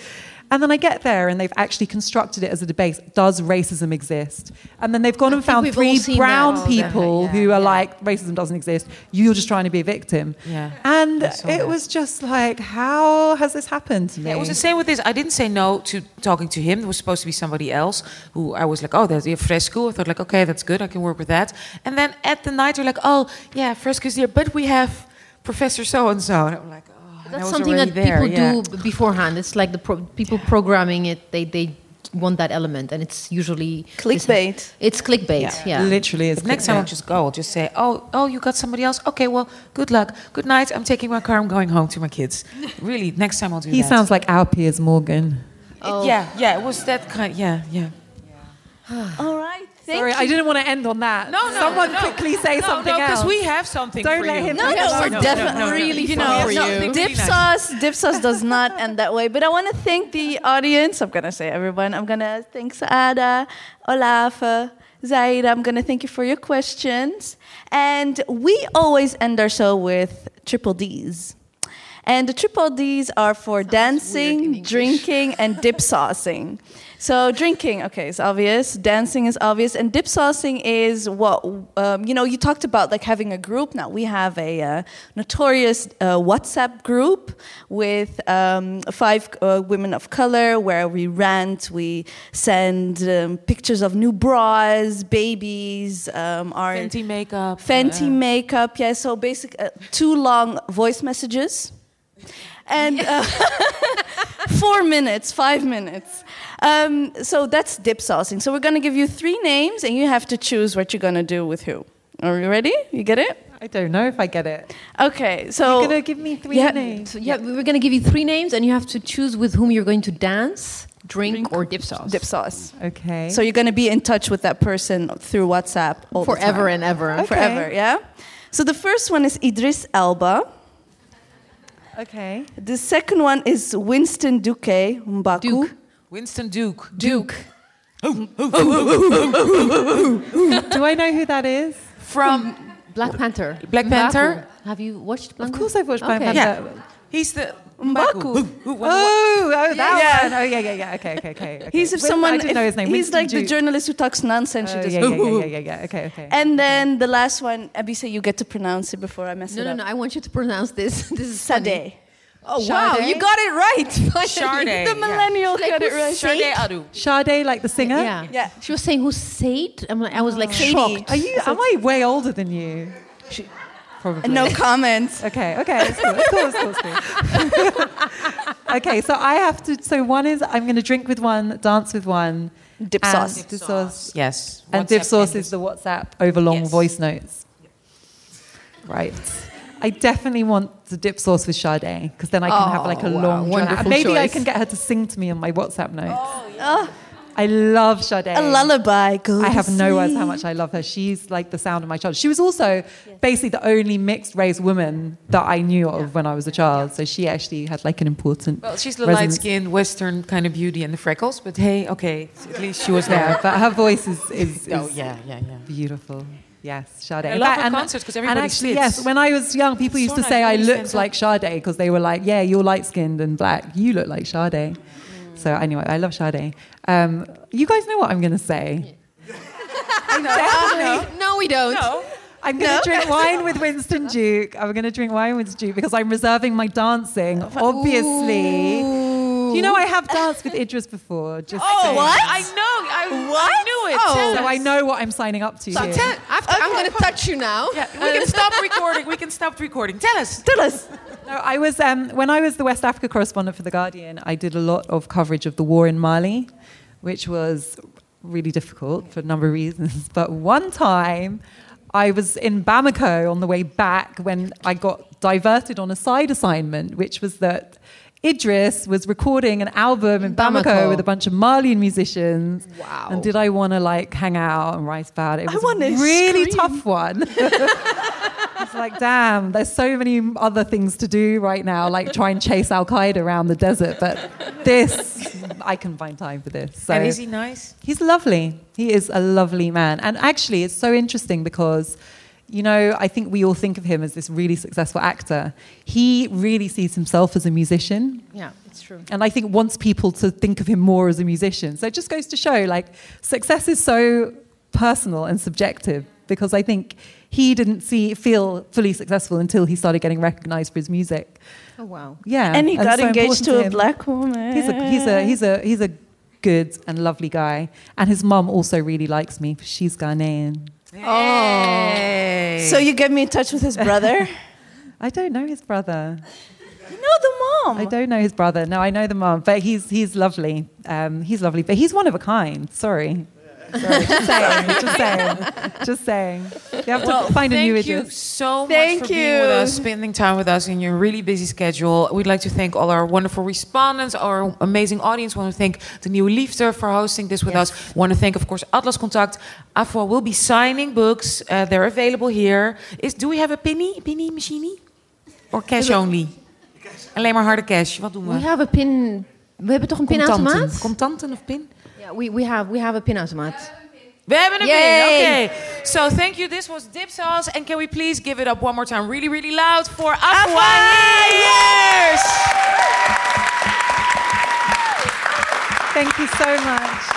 And then I get there and they've actually constructed it as a debate. Does racism exist? And then they've gone and found three brown. People yeah, who are like, racism doesn't exist. You're just trying to be a victim. Yeah, And it that. was just like, how has this happened to me? Yeah, it was the same with this. I didn't say no to talking to him. There was supposed to be somebody else who I was like, oh, there's a fresco. I thought like, okay, that's good. I can work with that. And then at the night, they're like, oh, yeah, fresco's here, but we have Professor so and so. And I'm like, I That's something that there, people yeah. do beforehand. It's like the pro- people programming it. They they want that element, and it's usually Clickbait. It's clickbait. Yeah. Literally is. But next time I'll just go. I'll just say, oh, oh, you got somebody else? Okay, well, good luck. Good night. I'm taking my car. I'm going home to my kids. really, next time I'll do He that. sounds like our Piers Morgan. It- yeah, yeah, it was that kind. Yeah, yeah. All right. Thank Sorry, you. I didn't want to end on that. No, no, Someone no. quickly say no, something no, else. because we have something Don't for let you. him No, no, we're off. definitely really you know, for you. Dipsaus, dip sauce does not end that way. But I want to thank the audience. I'm gonna say everyone. I'm gonna thank Saada, Olaf, uh, Zaida. I'm gonna thank you for your questions. And we always end our show with triple D's. And the triple D's are for dancing, drinking, and dip saucing. So drinking, okay, is obvious. Dancing is obvious, and dip saucing is what um, you know. You talked about like having a group. Now we have a uh, notorious uh, WhatsApp group with um, five uh, women of color where we rant, we send um, pictures of new bras, babies, um, our Fenty makeup. Fenty uh, makeup, yeah. So basic, uh, two long voice messages, and uh, four minutes, five minutes. Um, so that's dip saucing. So we're gonna give you three names, and you have to choose what you're gonna do with who. Are you ready? You get it? I don't know if I get it. Okay. So You're gonna give me three Yeah. names. So yeah, we we're going to give you three names, and you have to choose with whom you're going to dance, drink, or dip sauce. dip sauce. Okay. So you're gonna be in touch with that person through WhatsApp all the forever time. and ever. Okay. forever. Yeah. So the first one is Idris Elba. okay. The second one is Winston Duke Mbaku. Duke. Winston Duke. Duke. Do I know who that is? From Black Panther. Black Panther? Mbaku. Have you watched Black Panther? Of course, I've watched Black Okay. Panther. yeah, he's the Mbaku. Who- who- Oh, oh, that Yeah. one. Oh, yeah, yeah, yeah. Okay, okay, okay. okay. He's if Win- someone. I didn't know his name. He's Winston like the journalist who talks nonsense. Oh, She yeah, yeah, yeah, yeah, yeah, yeah. Okay, okay. And then the last one, Abise, you get to pronounce it before I mess No, it no, up. no. No, no. I want you to pronounce this. This is funny. Sade. Oh wow, you got it right. Sade. The millennial Like got it right. Sade Adu. Sade, like the singer. Yeah. Yeah. She was saying who's Sade? I'm like, I was like Sadie. shocked. Are you? Am I way older than you? Probably. No comments. Okay, okay, it's cool. It's cool, it's cool, it's cool. okay, so I have to. So one is I'm going to drink with one, dance with one. Dip and sauce. Dip sauce. Yes. And dip sauce is the WhatsApp over long Yes. voice notes. Right. I definitely want the dip sauce with Sade because then I can have like a Oh, wow. long. drawn out- Wonderful Maybe I can get her to sing to me on my WhatsApp notes. Oh, yeah. I love Sade. a lullaby. Go I to have no words how much I love her. She's like the sound of my child. She was also basically the only mixed race woman that I knew of when I was a child. So she actually had like an important. Well, she's the light-skinned Western kind of beauty and the freckles, but hey, okay, at least she was there. but her voice is, is, Oh yeah, yeah, yeah. beautiful. Yes, Sade. I love fact, her and- concerts 'cause and everybody actually, sits. yes, when I was young, people used to say nice, I looked like Sade because they were like, "Yeah, you're light skinned and black. You look like Sade." So anyway, I love Sade. Um, you guys know what I'm going to say. I definitely, No, we don't. No. I'm going to No? drink wine with Winston Duke. I'm going to drink wine with Duke because I'm reserving my dancing, obviously. You know, I have danced with Idris before. Just Oh, saying. what? I know. I, I knew it. Oh. So. I know what I'm signing up to So here. tell, after, I'm going to touch you now. we can stop recording. We can stop recording. Tell us. Tell us. No, I was um, when I was the West Africa correspondent for the Guardian. I did a lot of coverage of the war in Mali, which was really difficult for a number of reasons. But one time, I was in Bamako on the way back when I got diverted on a side assignment, which was that. Idris was recording an album in Bamako, Bamako. with a bunch of Malian musicians. Wow. And did I want to like hang out and write about it? It was a really scream. tough one. It's like, damn, there's so many other things to do right now, like try and chase Al Qaeda around the desert. But this, I can find time for this. So And is he nice? he's lovely. He is a lovely man. And actually, it's so interesting because, you know, I think we all think of him as this really successful actor. He really sees himself as a musician. Yeah, it's true. And I think wants people to think of him more as a musician. So it just goes to show like success is so personal and subjective because I think he didn't see feel fully successful until he started getting recognized for his music. Oh, wow. Yeah. And he got so engaged important to a black woman. He's a he's a he's a he's a good and lovely guy. And his mum also really likes me. She's Ghanaian. Hey. So you get me in touch with his brother? I don't know his brother. you know the mom. I don't know his brother. No, I know the mom, but he's he's lovely. Um, he's lovely, but he's one of a kind. Sorry. Sorry, just saying, just saying, just saying. You have to find a new thank new you Idris. so Thank much for being with us, spending time with us in your really busy schedule. We'd like to thank all our wonderful respondents, our amazing audience. We want to thank the Nieuwe Liefde for hosting this with us. We want to thank, of course, Atlas Contact. Afua will be signing books. Uh, they're available here. Is, do we have a penny, penny machine? Or cash only? Alleen maar harde cash. Wat doen we? We have a pin. We hebben toch een Contanten. pinautomaat? Contanten of pin? Yeah, we, we have we have a pinautomaat. We hebben een Yay. pin. Okay. So thank you. This was Dipsaus. And can we please give it up one more time, really, really loud for Afua Hirsch. Thank you so much.